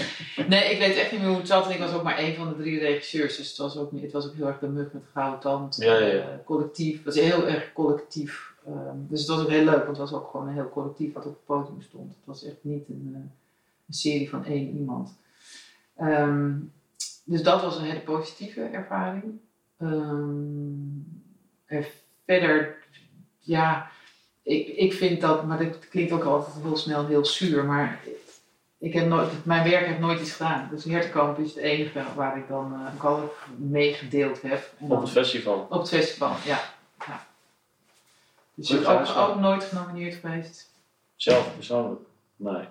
nee, ik weet echt niet meer hoe het zat. En ik was ook maar één van de drie regisseurs, dus het was ook, het was ook heel erg de mug met de gouden tand. Ja, ja, ja. eh, collectief, het was heel erg collectief. ehm, dus het was ook heel leuk, want het was ook gewoon een heel collectief wat op het podium stond. Het was echt niet een, eh, een serie van één iemand. Ehm, dus dat was een hele positieve ervaring. Ehm, verder, ja, ik, ik vind dat, maar dat klinkt ook altijd heel snel heel zuur, maar ik heb nooit, mijn werk heeft nooit iets gedaan. Dus Hertenkamp is het enige waar ik dan uh, kalf meegedeeld heb. Op het festival. op het festival, ja. ja. Dus bent ook, ook nooit genomineerd geweest? Zelf persoonlijk? Nee.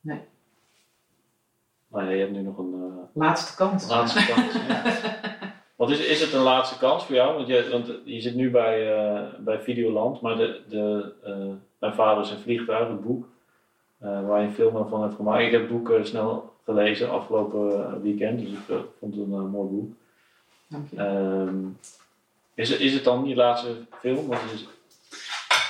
Nee. Maar je hebt nu nog een eh, Laatste kans. laatste kans. Want is, is het een laatste kans voor jou? Want je, want je zit nu bij, eh, bij Videoland, maar de, de, eh, Mijn vader is een vliegtuig, het boek, eh, waar je een film van hebt gemaakt. Ik heb het boek snel gelezen afgelopen weekend, dus ik vond het een mooi boek. Dank je. Ehm, is, het, is het dan je laatste film? Want het is,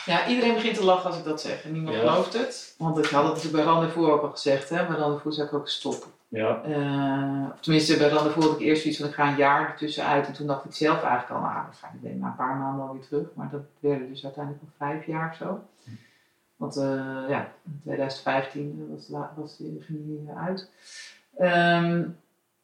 Ja, iedereen begint te lachen als ik dat zeg. En niemand Ja. gelooft het. Want ik had het natuurlijk bij Rendezvous ook al gezegd. Hè? Bij Rendezvous zou ik ook stoppen. Ja, Eh, of tenminste, bij had ik eerst zoiets van ik ga een jaar ertussenuit. En toen dacht ik zelf eigenlijk al, nou, ben ik na een paar maanden alweer terug. Maar dat werden dus uiteindelijk nog vijf jaar of zo. Want eh, ja, in 2015 was, la- was die, ging eh, uit. Ehm,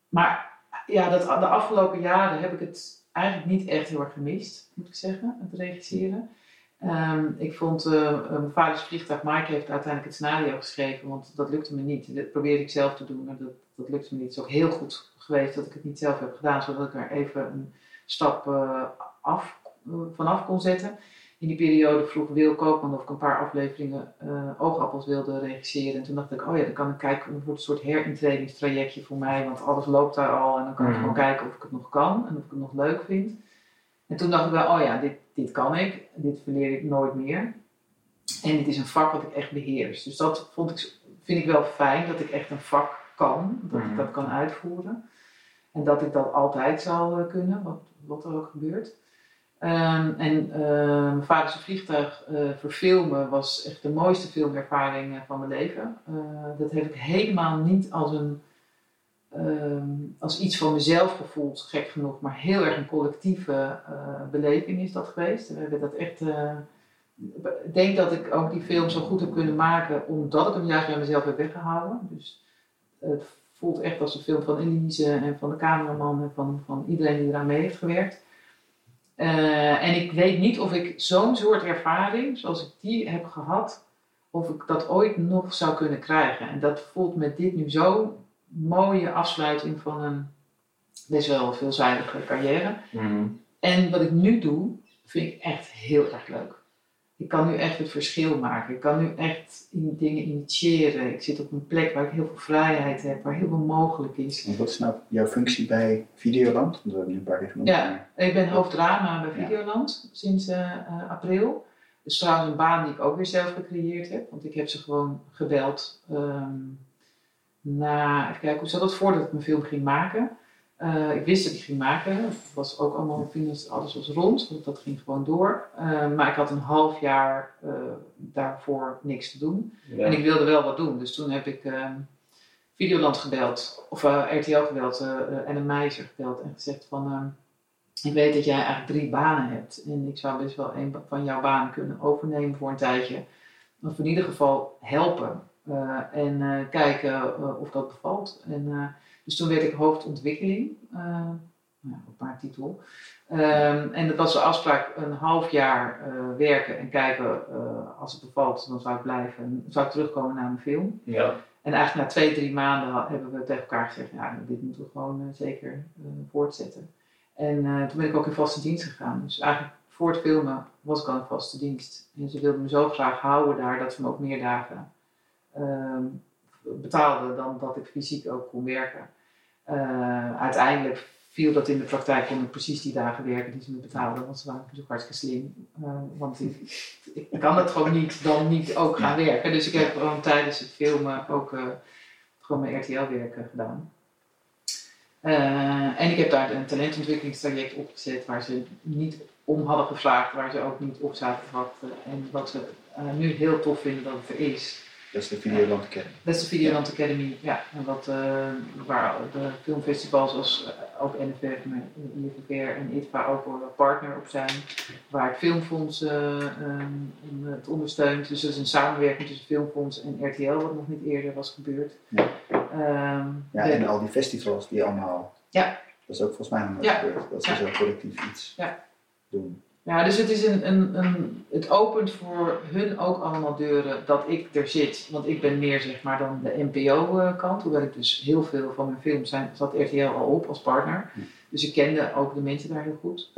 maar ja, dat, de afgelopen jaren heb ik het eigenlijk niet echt heel erg gemist, moet ik zeggen, het regisseren. Ehm, ik vond, eh, eh, mijn vaders vliegtuig, Mike heeft uiteindelijk het scenario geschreven, want dat lukte me niet. Dat probeerde ik zelf te doen, maar dat, dat lukte me niet. Het is ook heel goed geweest dat ik het niet zelf heb gedaan, zodat ik er even een stap eh, af, eh, vanaf kon zetten. In die periode vroeg Wil Koopman of ik een paar afleveringen Oogappels wilde regisseren. En toen dacht ik, oh ja, dan kan ik kijken, het wordt een soort herintrainingstrajectje voor mij, want alles loopt daar al. En dan kan ik Mhm. gewoon kijken of ik het nog kan en of ik het nog leuk vind. En toen dacht ik wel, oh ja, dit, dit kan ik, dit verleer ik nooit meer. En dit is een vak wat ik echt beheers. Dus dat vond ik, vind ik wel fijn, dat ik echt een vak kan, dat Mhm. ik dat kan uitvoeren. En dat ik dat altijd zal eh, kunnen, wat, wat er ook gebeurt. Ehm, en mijn vader's vliegtuig eh, verfilmen was echt de mooiste filmervaring eh, van mijn leven. Dat heb ik helemaal niet als, een, ehm, als iets van mezelf gevoeld, gek genoeg, maar heel erg een collectieve eh, beleving is dat geweest. We hebben dat echt. eh, ik denk dat ik ook die film zo goed heb kunnen maken omdat ik hem juist bij mezelf heb weggehouden. Dus het voelt echt als een film van Elise en van de cameraman en van, van iedereen die eraan mee heeft gewerkt. Eh, en ik weet niet of ik zo'n soort ervaring, zoals ik die heb gehad, of ik dat ooit nog zou kunnen krijgen. En dat voelt met dit nu zo'n mooie afsluiting van een best wel veelzijdige carrière. Mhm. En wat ik nu doe, vind ik echt heel erg leuk. Ik kan nu echt het verschil maken. Ik kan nu echt in dingen initiëren. Ik zit op een plek waar ik heel veel vrijheid heb, waar heel veel mogelijk is. En wat is nou jouw functie bij Videoland? Want we hebben nu een paar keer genoemd. Ja. Ik ben hoofddrama bij Ja. Videoland sinds eh, eh, april. Dus trouwens een baan die ik ook weer zelf gecreëerd heb. Want ik heb ze gewoon gebeld. ehm, na, even kijken, hoe zat het voordat ik mijn film ging maken. Eh, ik wist dat ik ging maken. Het was ook allemaal, alles was rond, want dat ging gewoon door. Eh, maar ik had een half jaar eh, daarvoor niks te doen. Ja. En ik wilde wel wat doen. Dus toen heb ik ehm, Videoland gebeld, of RTL gebeld, en een meisje gebeld en gezegd van... ehm, ik weet dat jij eigenlijk drie banen hebt. En ik zou best wel een van jouw banen kunnen overnemen voor een tijdje. Of in ieder geval helpen. Eh, en eh, kijken eh, of dat bevalt. En, dus toen werd ik hoofdontwikkeling. nou, op haar titel. Ehm, en dat was de afspraak een half jaar werken en kijken als het bevalt, dan zou ik blijven. En zou ik terugkomen naar mijn film. Ja. En eigenlijk na twee, drie maanden hebben we tegen elkaar gezegd, ja, dit moeten we gewoon zeker voortzetten. En toen ben ik ook in vaste dienst gegaan. Dus eigenlijk voor het filmen was ik al in vaste dienst. En ze wilden me zo graag houden daar dat ze me ook meer dagen ehm, betaalden dan dat ik fysiek ook kon werken. Eh, uiteindelijk viel dat in de praktijk, kon ik precies die dagen werken die ze me betaalden, want ze waren natuurlijk hartstikke slim. Eh, want ik, ik kan het gewoon niet, dan niet ook gaan werken. Dus ik heb gewoon tijdens het filmen ook eh, gewoon mijn RTL-werk gedaan. Eh, en ik heb daar een talentontwikkelingstraject opgezet waar ze niet om hadden gevraagd, waar ze ook niet op zaten te wachten. En wat ze nu heel tof vinden dat het er is. Dat is de Videoland Academy. Dat is de Videoland Academy, ja. En wat, eh, waar de filmfestivals zoals eh, ook NFF, IFVR en ITVA ook partner op zijn. Waar het Filmfonds eh, ehm, het ondersteunt. Dus dat is een samenwerking tussen Filmfonds en RTL, wat nog niet eerder was gebeurd. Ja. Ehm, Ja, de- en al die festivals die allemaal. Ja. Dat is ook volgens mij nog Ja. gebeurd. Dat ze Ja. zo collectief iets Ja. doen. Ja, dus het, is een, een, een, het opent voor hun ook allemaal deuren dat ik er zit. Want ik ben meer zeg maar dan de NPO-kant. Hoewel ik dus heel veel van mijn films zijn, zat RTL al op als partner. Dus ik kende ook de mensen daar heel goed.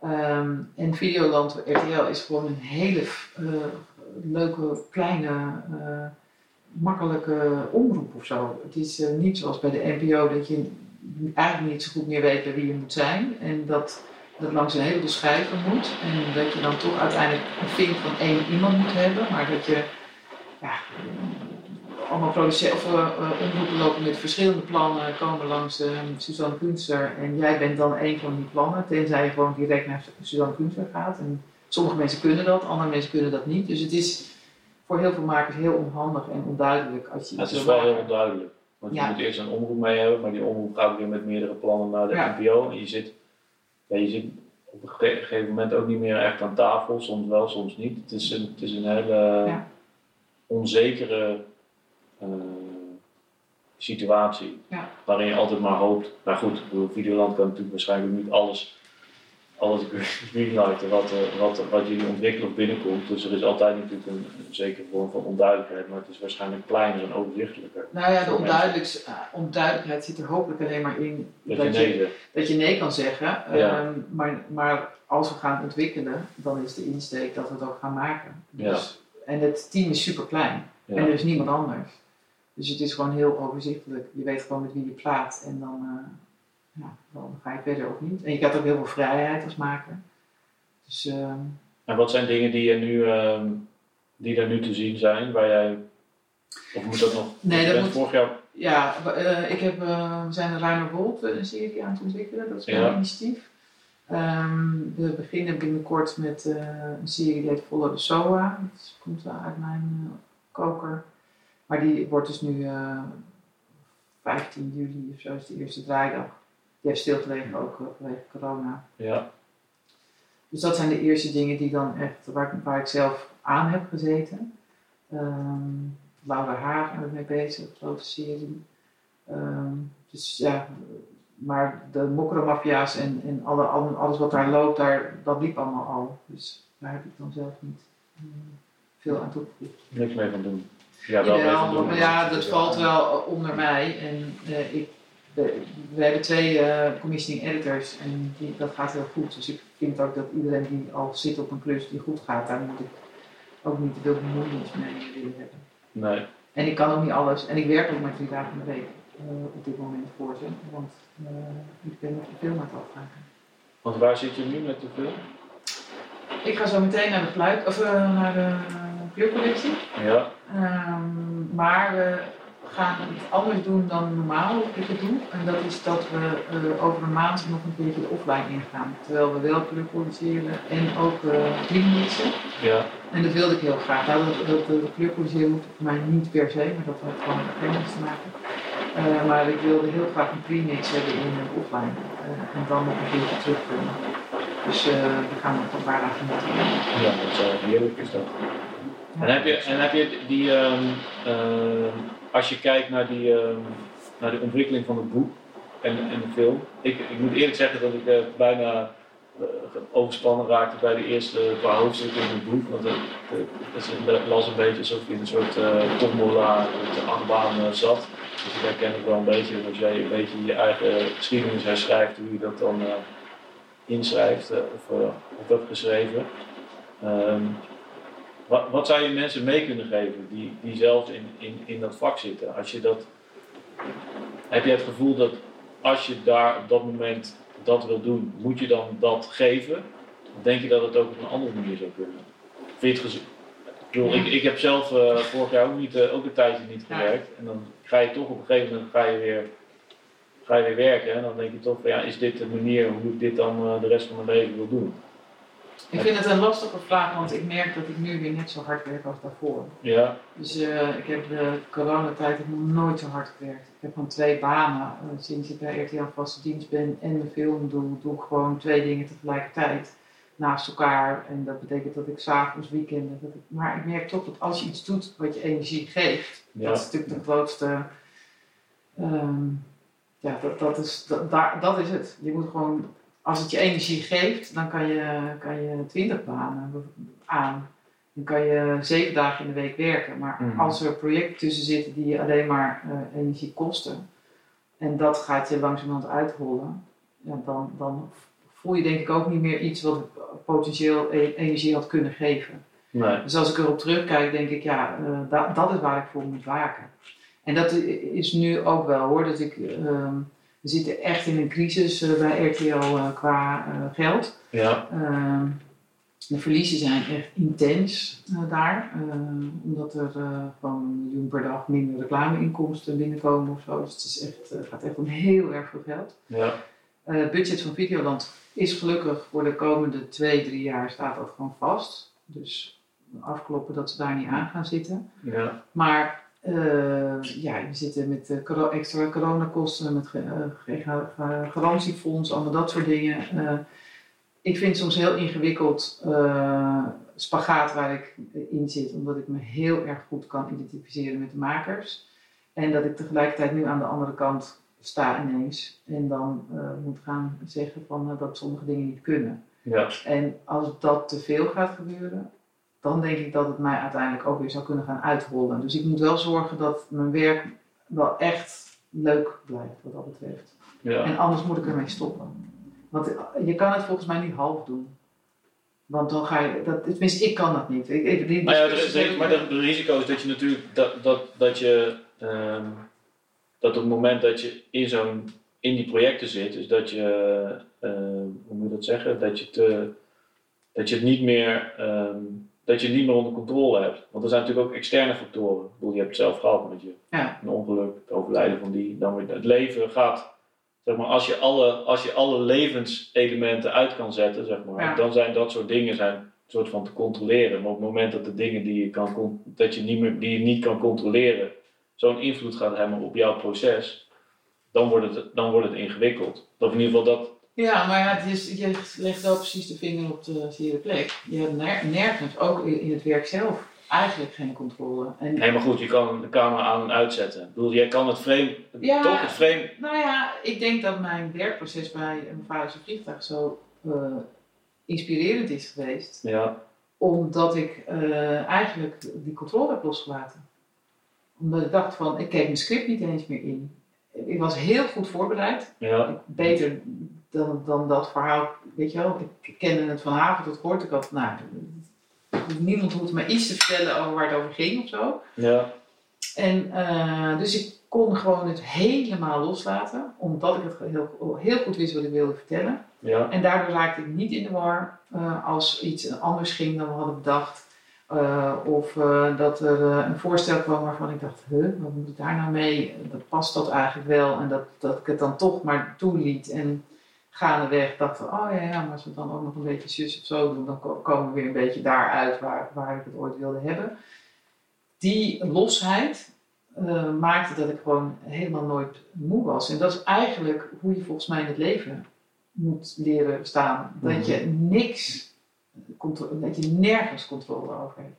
Ehm, en Videoland RTL is gewoon een hele eh, leuke, kleine, eh, makkelijke omroep of zo. Het is eh, niet zoals bij de NPO dat je eigenlijk niet zo goed meer weet bij wie je moet zijn. En dat dat langs een heleboel schijven moet. En dat je dan toch uiteindelijk een vink van één iemand moet hebben. Maar dat je ja, allemaal producenten of eh, omroepen lopen met verschillende plannen, komen langs eh, Suzanne Kunster. En jij bent dan één van die plannen, tenzij je gewoon direct naar Suzanne Kunster gaat. En sommige mensen kunnen dat, andere mensen kunnen dat niet. Dus het is voor heel veel makers heel onhandig en onduidelijk als je Het iets is wel heel onduidelijk. Want Ja. je moet eerst een omroep mee hebben, maar die omroep gaat weer met meerdere plannen naar de Ja. NPO. En je zit, ja, je zit op een gege- gegeven moment ook niet meer echt aan tafel, soms wel, soms niet. Het is een, het is een hele Ja. onzekere eh, situatie. Ja. Waarin je altijd maar hoopt. Maar goed, ik bedoel, Videoland kan natuurlijk waarschijnlijk niet alles, alles greenlighten wat, wat, wat jullie ontwikkelen of binnenkomt. Dus er is altijd natuurlijk een, een zekere vorm van onduidelijkheid, maar het is waarschijnlijk kleiner en overzichtelijker. Nou ja, de eh, onduidelijkheid zit er hopelijk alleen maar in Dat je nee dat je nee kan zeggen. Ja. Ehm, maar, maar als we gaan ontwikkelen, dan is de insteek dat we het ook gaan maken. Dus, En het team is super klein Ja. en er is niemand anders. Dus het is gewoon heel overzichtelijk. Je weet gewoon met wie je praat en dan, eh, ja, dan ga je verder of niet. En je krijgt ook heel veel vrijheid als maker. Dus ehm, En wat zijn dingen die, je nu, ehm, die er nu te zien zijn, waar jij. Of moet dat nog? Nee, dat moet- vorig jaar. ja, we, eh, ik heb, eh, we zijn een Ruimer Wold eh, een serie aan het ontwikkelen. Dat is mijn Ja. initiatief. Ehm, we beginnen binnenkort met een serie die heet Follow the SOA. Dat komt wel uit mijn koker. Maar die wordt dus nu eh 15 juli of zo is de eerste draaidag. Die heeft stilgelegen ook eh, vanwege corona. Ja, Dus dat zijn de eerste dingen die dan echt, waar, waar ik zelf aan heb gezeten. Ehm Laura Haag ben ik mee bezig, grote serie. Ehm, dus ja, maar de mokromaffia's en, en alle, alle- alles wat daar loopt, daar, dat liep allemaal al. Dus daar heb ik dan zelf niet eh, veel aan toegevoegd. niks mee van doen. Ja, wel mee Jawel, van doen. maar ja, dat valt wel onder mij. En eh, ik, de- we hebben twee eh, commissioning editors en die, dat gaat heel goed. Dus ik vind ook dat iedereen die al zit op een klus die goed gaat, daar moet ik ook niet te veel bemoeienis mee willen hebben. Nee. En ik kan ook niet alles. En ik werk ook maar drie dagen in de week eh, op dit moment voor ze. Want eh, ik ben nog te veel aan het afmaken. Want waar zit je nu met de film? Ik ga zo meteen naar de fluit, of naar de kleurcollectie. Ja, Ehm, maar gaan het anders doen dan normaal ik het doe. En dat is dat we eh, over een maand nog een keertje de offline ingaan. Terwijl we wel kunnen produceren en ook uh, Ja. En dat wilde ik heel graag. Nou, dat, dat, de kleurproduceren hoeft voor mij niet per se, maar dat had gewoon met premix te maken. Uh, maar ik wilde heel graag een premix hebben in een offline. Uh, en dan nog een keertje terugkomen. Dus we gaan nog een paar dagen met Ja, dat is heerlijk is dat. En heb je, en heb je die, um, als je kijkt naar die, um, naar de ontwikkeling van het boek en, en de film. Ik, ik moet eerlijk zeggen dat ik uh, bijna uh, overspannen raakte bij de eerste paar hoofdstukken in het boek. Want het las een beetje alsof je in een soort uh, tombola, de achtbaan zat. Dus ik herken het wel een beetje als jij een beetje je eigen geschiedenis herschrijft, hoe je dat dan inschrijft of, of hebt geschreven. Um, wat, wat zou je mensen mee kunnen geven die, die zelf in, in, in dat vak zitten? Als je dat, heb je het gevoel dat als je daar op dat moment dat wil doen, moet je dan dat geven? Denk je dat het ook op een andere manier zou kunnen? Vind je het ik, ik, ik heb zelf uh, vorig jaar ook, niet, uh, ook een tijdje niet gewerkt. En dan ga je toch op een gegeven moment ga je weer, ga je weer werken. En dan denk je toch, ja, is dit de manier hoe ik dit dan uh, de rest van mijn leven wil doen? Ik vind het een lastige vraag, want ik merk dat ik nu weer net zo hard werk als daarvoor. Ja. Dus uh, ik heb de coronatijd nog nooit zo hard gewerkt. Ik heb gewoon twee banen. Uh, sinds ik bij RTL vaste dienst ben en de film doe, doe ik gewoon twee dingen tegelijkertijd naast elkaar. En dat betekent dat ik s'avonds, weekenden. Dat ik, maar ik merk toch dat als je iets doet wat je energie geeft, ja. dat is natuurlijk de grootste. Um, ja, dat, dat, is, dat, daar, dat is het. Je moet gewoon als het je energie geeft, dan kan je, kan je 20 banen aan. Dan kan je zeven dagen in de week werken. Maar Mhm. als er projecten tussen zitten die je alleen maar eh, energie kosten, en dat gaat je langzamerhand uitrollen, ja, dan, dan voel je denk ik ook niet meer iets wat potentieel e- energie had kunnen geven. Nee. Dus als ik erop terugkijk, denk ik, ja, eh, da- dat is waar ik voor moet waken. En dat is nu ook wel hoor. Dat ik, ehm, we zitten echt in een crisis eh, bij RTL eh, qua eh, geld. Ja. Ehm, de verliezen zijn echt intens daar. ehm, omdat er gewoon een miljoen per dag minder reclameinkomsten binnenkomen of zo. Dus het is echt, gaat echt om heel erg veel geld. Ja. Het budget van Videoland is gelukkig voor de komende twee, drie jaar staat dat gewoon vast. Dus afkloppen dat ze daar niet aan gaan zitten. Ja. Maar ja, we zitten met eh, extra coronakosten, met eh, garantiefonds, allemaal dat soort dingen. Eh, ik vind het soms heel ingewikkeld eh, spagaat waar ik in zit, omdat ik me heel erg goed kan identificeren met de makers. En dat ik tegelijkertijd nu aan de andere kant sta ineens en dan eh, moet gaan zeggen van, eh, dat sommige dingen niet kunnen. Ja. En als dat te veel gaat gebeuren, dan denk ik dat het mij uiteindelijk ook weer zou kunnen gaan uitrollen. Dus ik moet wel zorgen dat mijn werk wel echt leuk blijft wat dat betreft. Ja. En anders moet ik ermee stoppen. Want je kan het volgens mij niet half doen. Want dan ga je, dat, tenminste ik kan dat niet. Ik, ik, die Maar, ja, er- maar de risico is dat je natuurlijk dat, dat, dat je ehm, dat op het moment dat je in zo'n in die projecten zit, is dat je ehm, hoe moet je dat zeggen, dat je te, dat je het niet meer ehm, dat je het niet meer onder controle hebt. Want er zijn natuurlijk ook externe factoren. Ik bedoel, je hebt het zelf gehad met je Ja. een ongeluk, het overlijden van die, dan weer het leven gaat. Zeg maar, als je alle, als je alle levenselementen uit kan zetten, zeg maar, Ja. dan zijn dat soort dingen zijn soort van te controleren. Maar op het moment dat de dingen die je, kan, dat je, niet, meer, die je niet kan controleren, zo'n invloed gaat hebben op jouw proces, dan wordt het, dan wordt het ingewikkeld. Of in ieder geval dat. Ja, maar ja, het is, je legt wel precies de vinger op de zere plek. Je hebt ner- nergens, ook in het werk zelf, eigenlijk geen controle. En Nee, maar goed, je kan de camera aan en uitzetten. Ik bedoel, jij kan het frame, Ja. toch het frame. Nou ja, ik denk dat mijn werkproces bij een vaderse vliegtuig zo eh, inspirerend is geweest. Ja, Omdat ik eh, eigenlijk die controle heb losgelaten. Omdat ik dacht van, ik keek mijn script niet eens meer in. Ik was heel goed voorbereid. ja, Beter dan, dan dat verhaal, weet je wel. Ik kende het van haven tot gort. Ik had, nou, niemand hoefde mij iets te vertellen over waar het over ging of zo. ja, En eh, dus ik kon gewoon het helemaal loslaten, omdat ik het heel, heel goed wist wat ik wilde vertellen. ja, En daardoor raakte ik niet in de war eh, als iets anders ging dan we hadden bedacht. Eh, of eh, dat er eh, een voorstel kwam waarvan ik dacht, huh, wat moet ik daar nou mee? Dat past dat eigenlijk wel. En dat, dat ik het dan toch maar toeliet. En gaandeweg dacht ik, oh ja, ja, maar als we dan ook nog een beetje zus of zo doen, dan ko- komen we weer een beetje daaruit waar, waar ik het ooit wilde hebben. Die losheid maakte dat ik gewoon helemaal nooit moe was. En dat is eigenlijk hoe je volgens mij in het leven moet leren staan. Dat je niks, dat je nergens controle over hebt.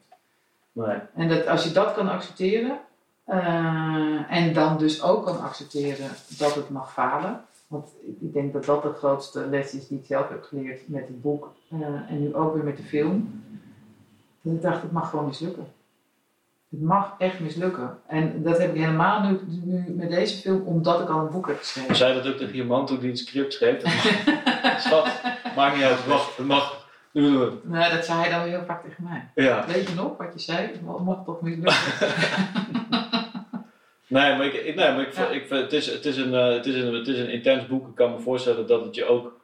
Nee. En dat als je dat kan accepteren, eh, en dan dus ook kan accepteren dat het mag falen. Want ik- denk dat dat de grootste les is die ik zelf heb geleerd met het boek eh, en nu ook weer met de film. Dat ik dacht, het mag gewoon mislukken. Het mag echt mislukken. En dat heb ik helemaal nu, nu met deze film, omdat ik al een boek heb geschreven. Zei dat ook tegen je man toen hij het script schreef? Schat, maakt niet uit, het mag. Het mag. Nou, dat zei hij dan heel vaak tegen mij. Ja. Weet je nog wat je zei? Het mag toch mislukken? Nee, maar ik, nee, maar ik, Ja. ik, vind- het, is, het, is een, eh, het, is een, het is een intens boek. Ik kan me voorstellen dat het je ook,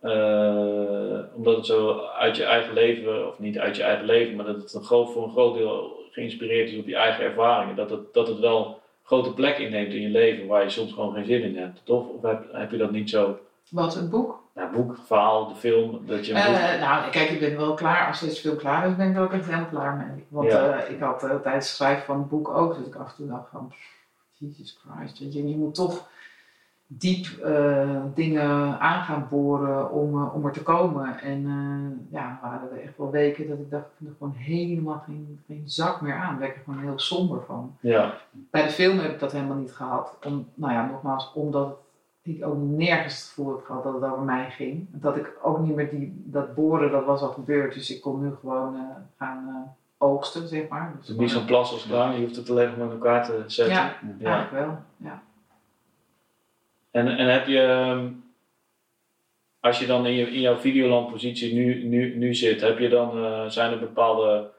eh, omdat het zo uit je eigen leven, of niet uit je eigen leven, maar dat het een groot, voor een groot deel geïnspireerd is op je eigen ervaringen. Dat het, dat het wel grote plek inneemt in je leven waar je soms gewoon geen zin in hebt. Toch? Of heb, heb je dat niet zo? Wat, een boek? Nou, boek, verhaal, de film, dat je. Eh, nou, kijk, ik ben wel klaar. Als deze film klaar is, ben ik er ook echt helemaal klaar mee. Want Ja. eh, ik had eh, tijdens het schrijven van het boek ook, dat ik af en toe dacht van, Jesus Christ, weet je, je moet toch diep dingen aan gaan boren om, om er te komen. En ja, waren er echt wel weken dat ik dacht, ik vind er gewoon helemaal geen, geen zak meer aan. Daar werd ik er gewoon heel somber van. Ja, Bij de film heb ik dat helemaal niet gehad. Om, nou ja, nogmaals, omdat ik ook nergens het gevoel heb gehad dat het over mij ging. Dat ik ook niet meer die, dat boren, dat was al gebeurd. Dus ik kon nu gewoon eh, gaan eh, oogsten, zeg maar. Dus het is niet zo'n plas als gedaan, je hoeft het alleen nog maar in elkaar te zetten. Ja, Ja. eigenlijk wel. Ja. En, en heb je, ehm, als je dan in, je, in jouw Videoland-positie nu, nu, nu zit, heb je dan, eh, zijn er bepaalde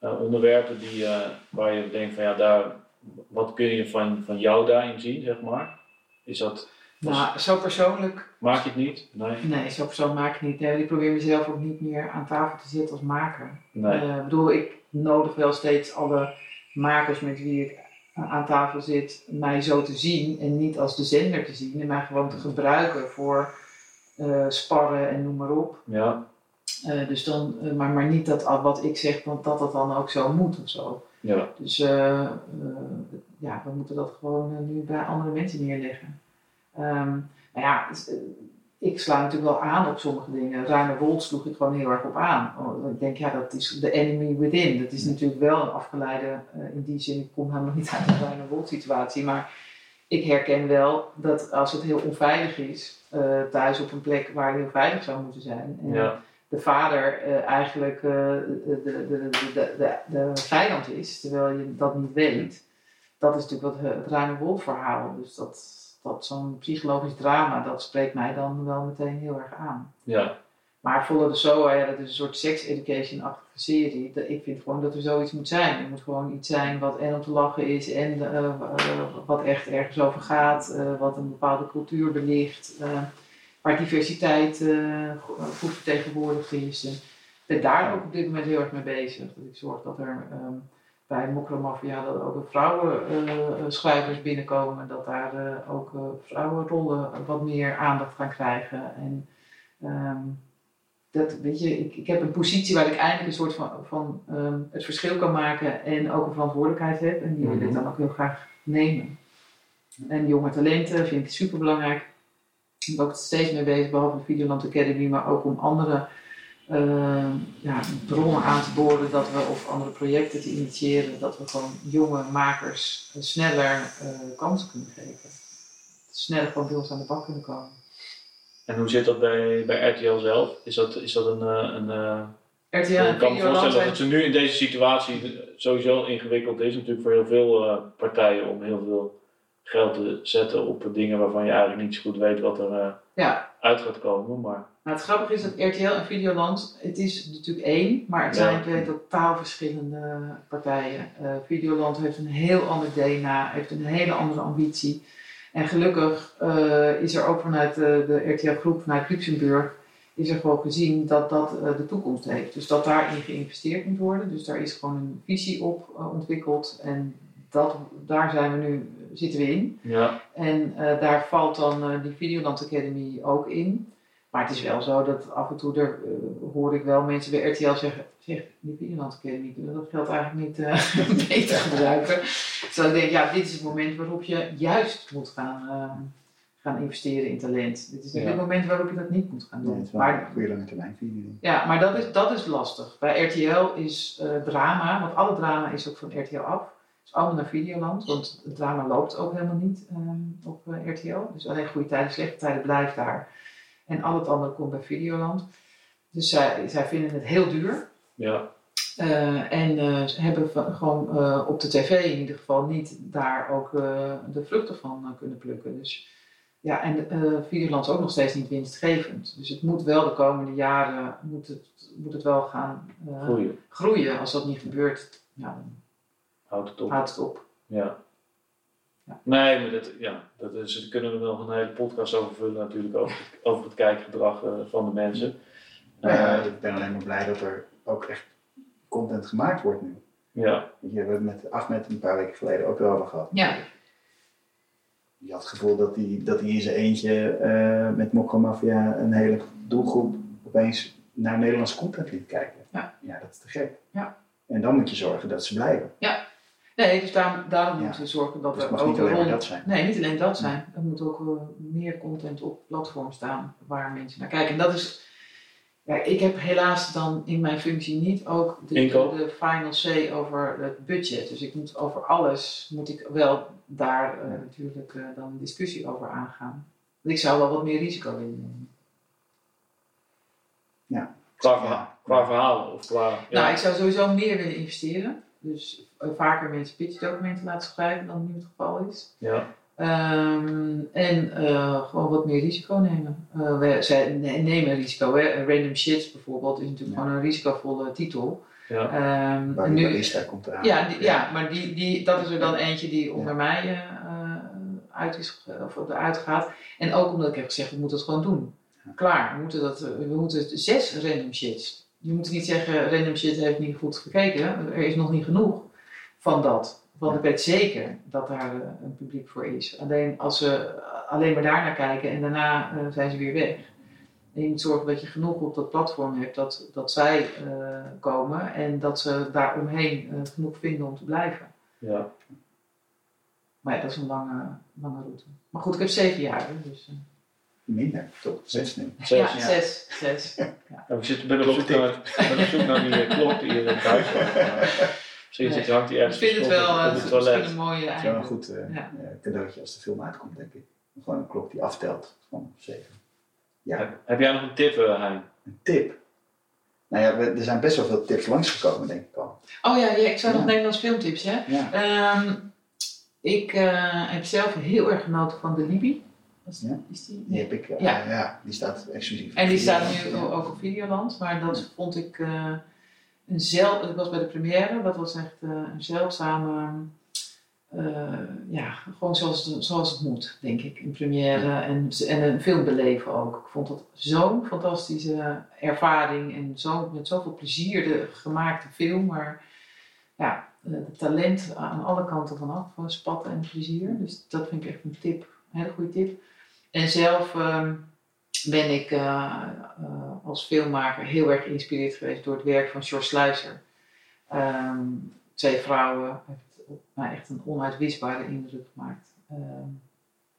onderwerpen die, waar je denkt van ja, daar, wat kun je van, van jou daarin zien, zeg maar? Is dat, Nou, zo persoonlijk, maak je het niet? Nee? nee, zo persoonlijk maak ik niet. Nee, ik probeer mezelf ook niet meer aan tafel te zitten als maker. Nee. Eh, Ik bedoel, ik nodig wel steeds alle makers met wie ik aan tafel zit, mij zo te zien en niet als de zender te zien en mij gewoon te gebruiken voor eh, sparren en noem maar op. Ja, Eh, dus dan, maar, maar niet dat wat ik zeg, want dat het dan ook zo moet of zo. ja, Dus ja, we moeten dat gewoon nu bij andere mensen neerleggen. Ehm nou ja, eh, ik sla natuurlijk wel aan op sommige dingen. Ruiner Wold sloeg ik gewoon heel erg op aan. Oh, Ik denk, ja, dat is de enemy within. Dat is natuurlijk wel een afgeleide, eh, in die zin, ik kom helemaal niet uit een Ruiner Wold situatie. Maar ik herken wel dat als het heel onveilig is, eh, thuis op een plek waar je heel veilig zou moeten zijn. En ja, de vader eh, eigenlijk de, de, de, de, de, de vijand is, terwijl je dat niet weet. Dat is natuurlijk wat het Ruine Wolf verhaal. Dus dat, dat zo'n psychologisch drama, dat spreekt mij dan wel meteen heel erg aan. ja, Maar Follow the Soa, ja, dat is een soort sex education-achtige serie. Ik vind gewoon dat er zoiets moet zijn. Er moet gewoon iets zijn wat en om te lachen is en eh, eh, wat echt ergens over gaat. eh, wat een bepaalde cultuur belicht. waar diversiteit go- goed vertegenwoordigd is. En ik ben daar ook op dit moment heel erg mee bezig. Dat ik zorg dat er ehm, bij Mokromafia dat ook vrouwenschrijvers binnenkomen. Dat daar eh, ook eh, vrouwenrollen wat meer aandacht gaan krijgen. En ehm, dat, weet je, ik, ik heb een positie waar ik eigenlijk een soort van, van ehm, het verschil kan maken en ook een verantwoordelijkheid heb. En die wil ik Mhm. dan ook heel graag nemen. En jonge talenten vind ik super belangrijk. Ik ben ook steeds mee bezig, behalve de Videoland Academy, maar ook om andere ehm, ja, bronnen aan te boren dat we, of andere projecten te initiëren, dat we gewoon jonge makers eh, sneller eh, kansen kunnen geven. Sneller gewoon bij ons aan de bak kunnen komen. En hoe zit dat bij, bij RTL zelf? Is dat, is dat een, eh, een, eh, RTL ik kan me voorstellen dat het nu in deze situatie sowieso ingewikkeld is, natuurlijk voor heel veel eh, partijen om heel veel geld te zetten op dingen waarvan je eigenlijk niet zo goed weet wat er eh, Ja, uit gaat komen. Maar Nou, het grappige is dat RTL en Videoland, het is natuurlijk één, maar het Ja. zijn twee totaal verschillende partijen. Eh, Videoland heeft een heel ander DNA, heeft een hele andere ambitie. En gelukkig eh, is er ook vanuit de, de RTL-groep, vanuit Luxemburg, is er gewoon gezien dat dat eh, de toekomst heeft. Dus dat daarin geïnvesteerd moet worden. Dus daar is gewoon een visie op eh, ontwikkeld en dat, daar zijn we nu, zitten we in. Ja, En eh, daar valt dan eh, die Videoland Academy ook in. Maar het is wel zo dat af en toe er, eh, hoor ik wel mensen bij RTL zeggen, zeg, die Videoland Academy, dat geld eigenlijk niet eh, beter gebruiken? Terwijl ik denk, ja, dit is het moment waarop je juist moet gaan, gaan investeren in talent. Dit is niet Ja. het moment waarop je dat niet moet gaan doen. het is wel maar een goede lange termijn visie. ja, maar dat is, dat is lastig. Bij RTL is eh, drama, want alle drama is ook van RTL af. Is allemaal naar Videoland, want het drama loopt ook helemaal niet ehm, op eh, RTL. Dus alleen goede tijden, slechte tijden blijft daar. En al het andere komt bij Videoland. Dus zij, zij vinden het heel duur. ja, Eh, en eh, ze hebben van- gewoon eh, op de tv in ieder geval niet daar ook eh, de vruchten van eh, kunnen plukken. Dus ja, en eh Videoland is ook nog steeds niet winstgevend. Dus het moet wel de komende jaren moet het, moet het wel gaan eh, groeien. groeien. Als dat niet gebeurt, ja, dan Houdt het op. houdt het op. Ja. Ja. Nee, maar dat, ja, dat is, daar kunnen we nog een hele podcast over vullen natuurlijk, over, het- over het kijkgedrag eh, van de mensen. Ja, Eh, ik ben alleen maar blij dat er ook echt content gemaakt wordt nu. ja, je, we hebben het met Ahmed een paar weken geleden ook wel over gehad. Ja, Je had het gevoel dat hij dat hij in zijn eentje eh, met Mokka Mafia een hele doelgroep opeens naar Nederlandse content liet kijken. Ja. ja, dat is te gek. Ja. En dan moet je zorgen dat ze blijven. Nee, dus daarom, daarom Ja. moeten we zorgen dat Dus het mag ook niet alleen maar rond- dat zijn. Nee, niet alleen dat zijn. Er moet ook eh, meer content op platform staan waar mensen naar kijken. En dat is. Ja, ik heb helaas dan in mijn functie niet ook de, final say over het budget. Dus ik moet over alles, moet ik wel daar eh, natuurlijk eh, dan een discussie over aangaan. Want ik zou wel wat meer risico willen nemen. qua, verha- qua verhalen of qua... Ja. Nou, ik zou sowieso meer willen investeren. Dus vaker mensen pitchdocumenten laten schrijven dan nu het geval is. ja. Ehm, en eh, gewoon wat meer risico nemen. Eh, we, zij ne- nemen risico. Hè. Random Shit bijvoorbeeld is natuurlijk Ja. gewoon een risicovolle titel. ja. Ehm, en die nu, barista komt eraan. ja, die- ja, maar die, die, dat is er dan eentje die onder mij eh, eh, uit is, of eruit gaat. En ook omdat ik heb gezegd, we moeten het gewoon doen. Klaar, we moeten, dat, we moeten zes random shits. Je moet niet zeggen, random shit heeft niet goed gekeken. Er is nog niet genoeg van dat. Want ik weet zeker dat daar eh, een publiek voor is. Alleen als ze alleen maar daar naar kijken en daarna eh, zijn ze weer weg. En je moet zorgen dat je genoeg op dat platform hebt dat, dat zij eh, komen en dat ze daaromheen eh genoeg vinden om te blijven. ja. Maar ja, dat is een lange, lange route. Maar goed, ik heb zeven jaar. Dus, eh, Minder, toch? Zes nu. Zes. ja, zes. zes. En ik zit, ben, op zoek naar, ben op zoek naar die eh, klok die hier in thuis. Misschien zit, hangt Ik ergens vind het wel verstopt eh, op het misschien toilet. een mooie Het is wel een goed eh, Ja. eh, cadeautje als de film uitkomt, denk ik. Gewoon een klok die aftelt van zeven. Ja, Heb, heb jij nog een tip, eh, Hein? een tip. Nou ja, we- er zijn best wel veel tips langsgekomen, denk ik al. Oh ja, ja ik zou nog Ja. Nederlands filmtips, hè? Ja. Ehm, ik eh, heb zelf heel erg genoten van de Libi. Was- Ja. Is die? Die Nee. heb ik, eh, Ja. ja. die staat exclusief. En die staat Ja. nu ook op Videoland, maar dat vond ik eh, een. Dat was bij de première, dat was echt eh, een zeldzame. eh, ja, gewoon zoals het, zoals het moet, denk ik. Een première en, en een film beleven ook. Ik vond dat zo'n fantastische ervaring en zo, met zoveel plezier de gemaakte film. Maar ja, eh, het talent aan alle kanten vanaf, van spatten en plezier. Dus dat vind ik echt een tip, een hele goede tip. En zelf ehm, ben ik eh, eh, als filmmaker heel erg geïnspireerd geweest door het werk van George Sluizer. Ehm, twee vrouwen heeft op mij echt een onuitwisbare indruk gemaakt. Ehm,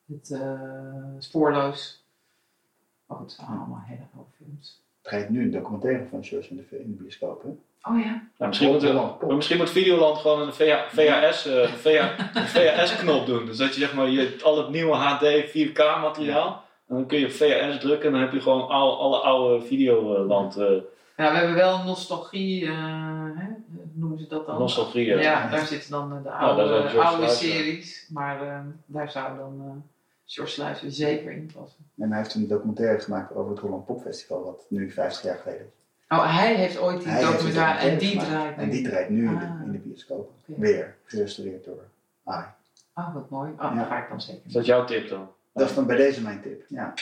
het eh, Spoorloos. Oh, het zijn allemaal hele oude films. Er gaat nu een documentaire van George in de, in de bioscoop, hè? Oh ja. Nou, misschien, moet, maar misschien moet Videoland gewoon een VH, VHS, eh, VH, een VHS-knop doen. Dus dat je zeg maar je, al het nieuwe HD 4K materiaal, en dan kun je op VHS drukken en dan heb je gewoon al, alle oude Videoland eh Ja, we hebben wel nostalgie, eh, hè, noemen ze dat dan? nostalgie. Ja, Ja. daar zitten dan eh, de daar oude, oude series. Maar daar zou dan eh George zeker in passen. En hij heeft een documentaire gemaakt over het Holland Pop Festival, wat nu 50 jaar geleden is. Oh, hij heeft ooit die documentaire en die gemaakt. draait nu. En die draait nu in, Ah. de, in de bioscoop. Weer, gerestaureerd door AI. Oh, wat mooi. Oh, Ja. dat ga ik dan zeker. Is dat jouw tip dan? Dat is dan bij deze mijn tip. Ja.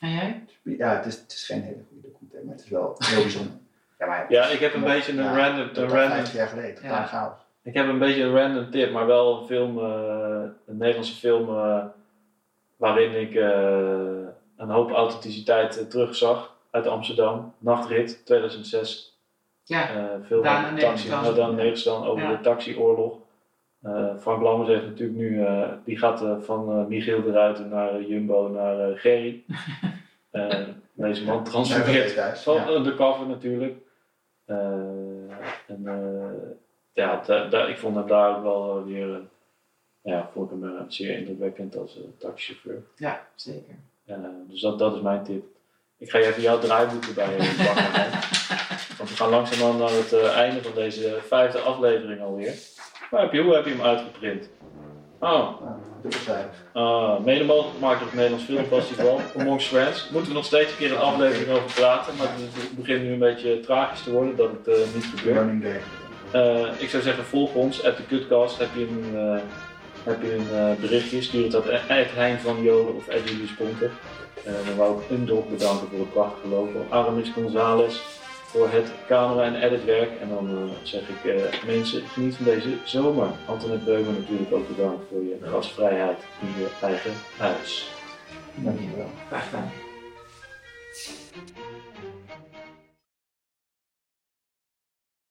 En jij? Ja, het is, het is geen hele goede documentaire, maar het is wel heel bijzonder. Ja, maar, Ja, ik heb een maar- beetje een ja, random, een random 50 jaar geleden, Ja. chaos. Ik heb een beetje een random tip, maar wel een film, eh, een Nederlandse film, eh, waarin ik eh, een hoop authenticiteit terugzag uit Amsterdam. Nachtrit 2006. Ja, eh film Daan taxi, nou, Daan over Ja. de taxioorlog. Eh Frank Lammers heeft natuurlijk nu, eh, die gaat eh, van eh, Michiel de Ruiter naar Jumbo naar eh, Gerry. Eh, deze man Ja, transformeert van ja. undercover natuurlijk. Eh, en eh, ja, ik vond hem daar ook wel weer, ja, vond ik hem zeer indrukwekkend als taxichauffeur. ja, zeker. Dus dat, dat is mijn tip. Ik ga even jouw draaiboek erbij eh, pakken. Want we gaan langzaamaan naar het einde van deze vijfde aflevering alweer. Waar heb je, hoe heb je hem uitgeprint? Oh, uh, mede mogelijk gemaakt door het Nederlands Filmfestival, Amongst Friends. Moeten we nog steeds een keer een aflevering over praten, maar het begint nu een beetje tragisch te worden dat het eh, niet gebeurt. Eh, ik zou zeggen, volg ons, at de Cutcast. Heb je een, eh, heb je een berichtje, stuur het het Hein van Joden of at Julius Ponte. Dan wou ik Undrop bedanken voor het prachtige logo. Aramis Gonzales voor het camera- en editwerk. En dan eh, zeg ik, eh, mensen, geniet van deze zomer. Antoinette Beumer natuurlijk ook bedankt voor je gastvrijheid in je eigen huis. Dankjewel. Graag gedaan.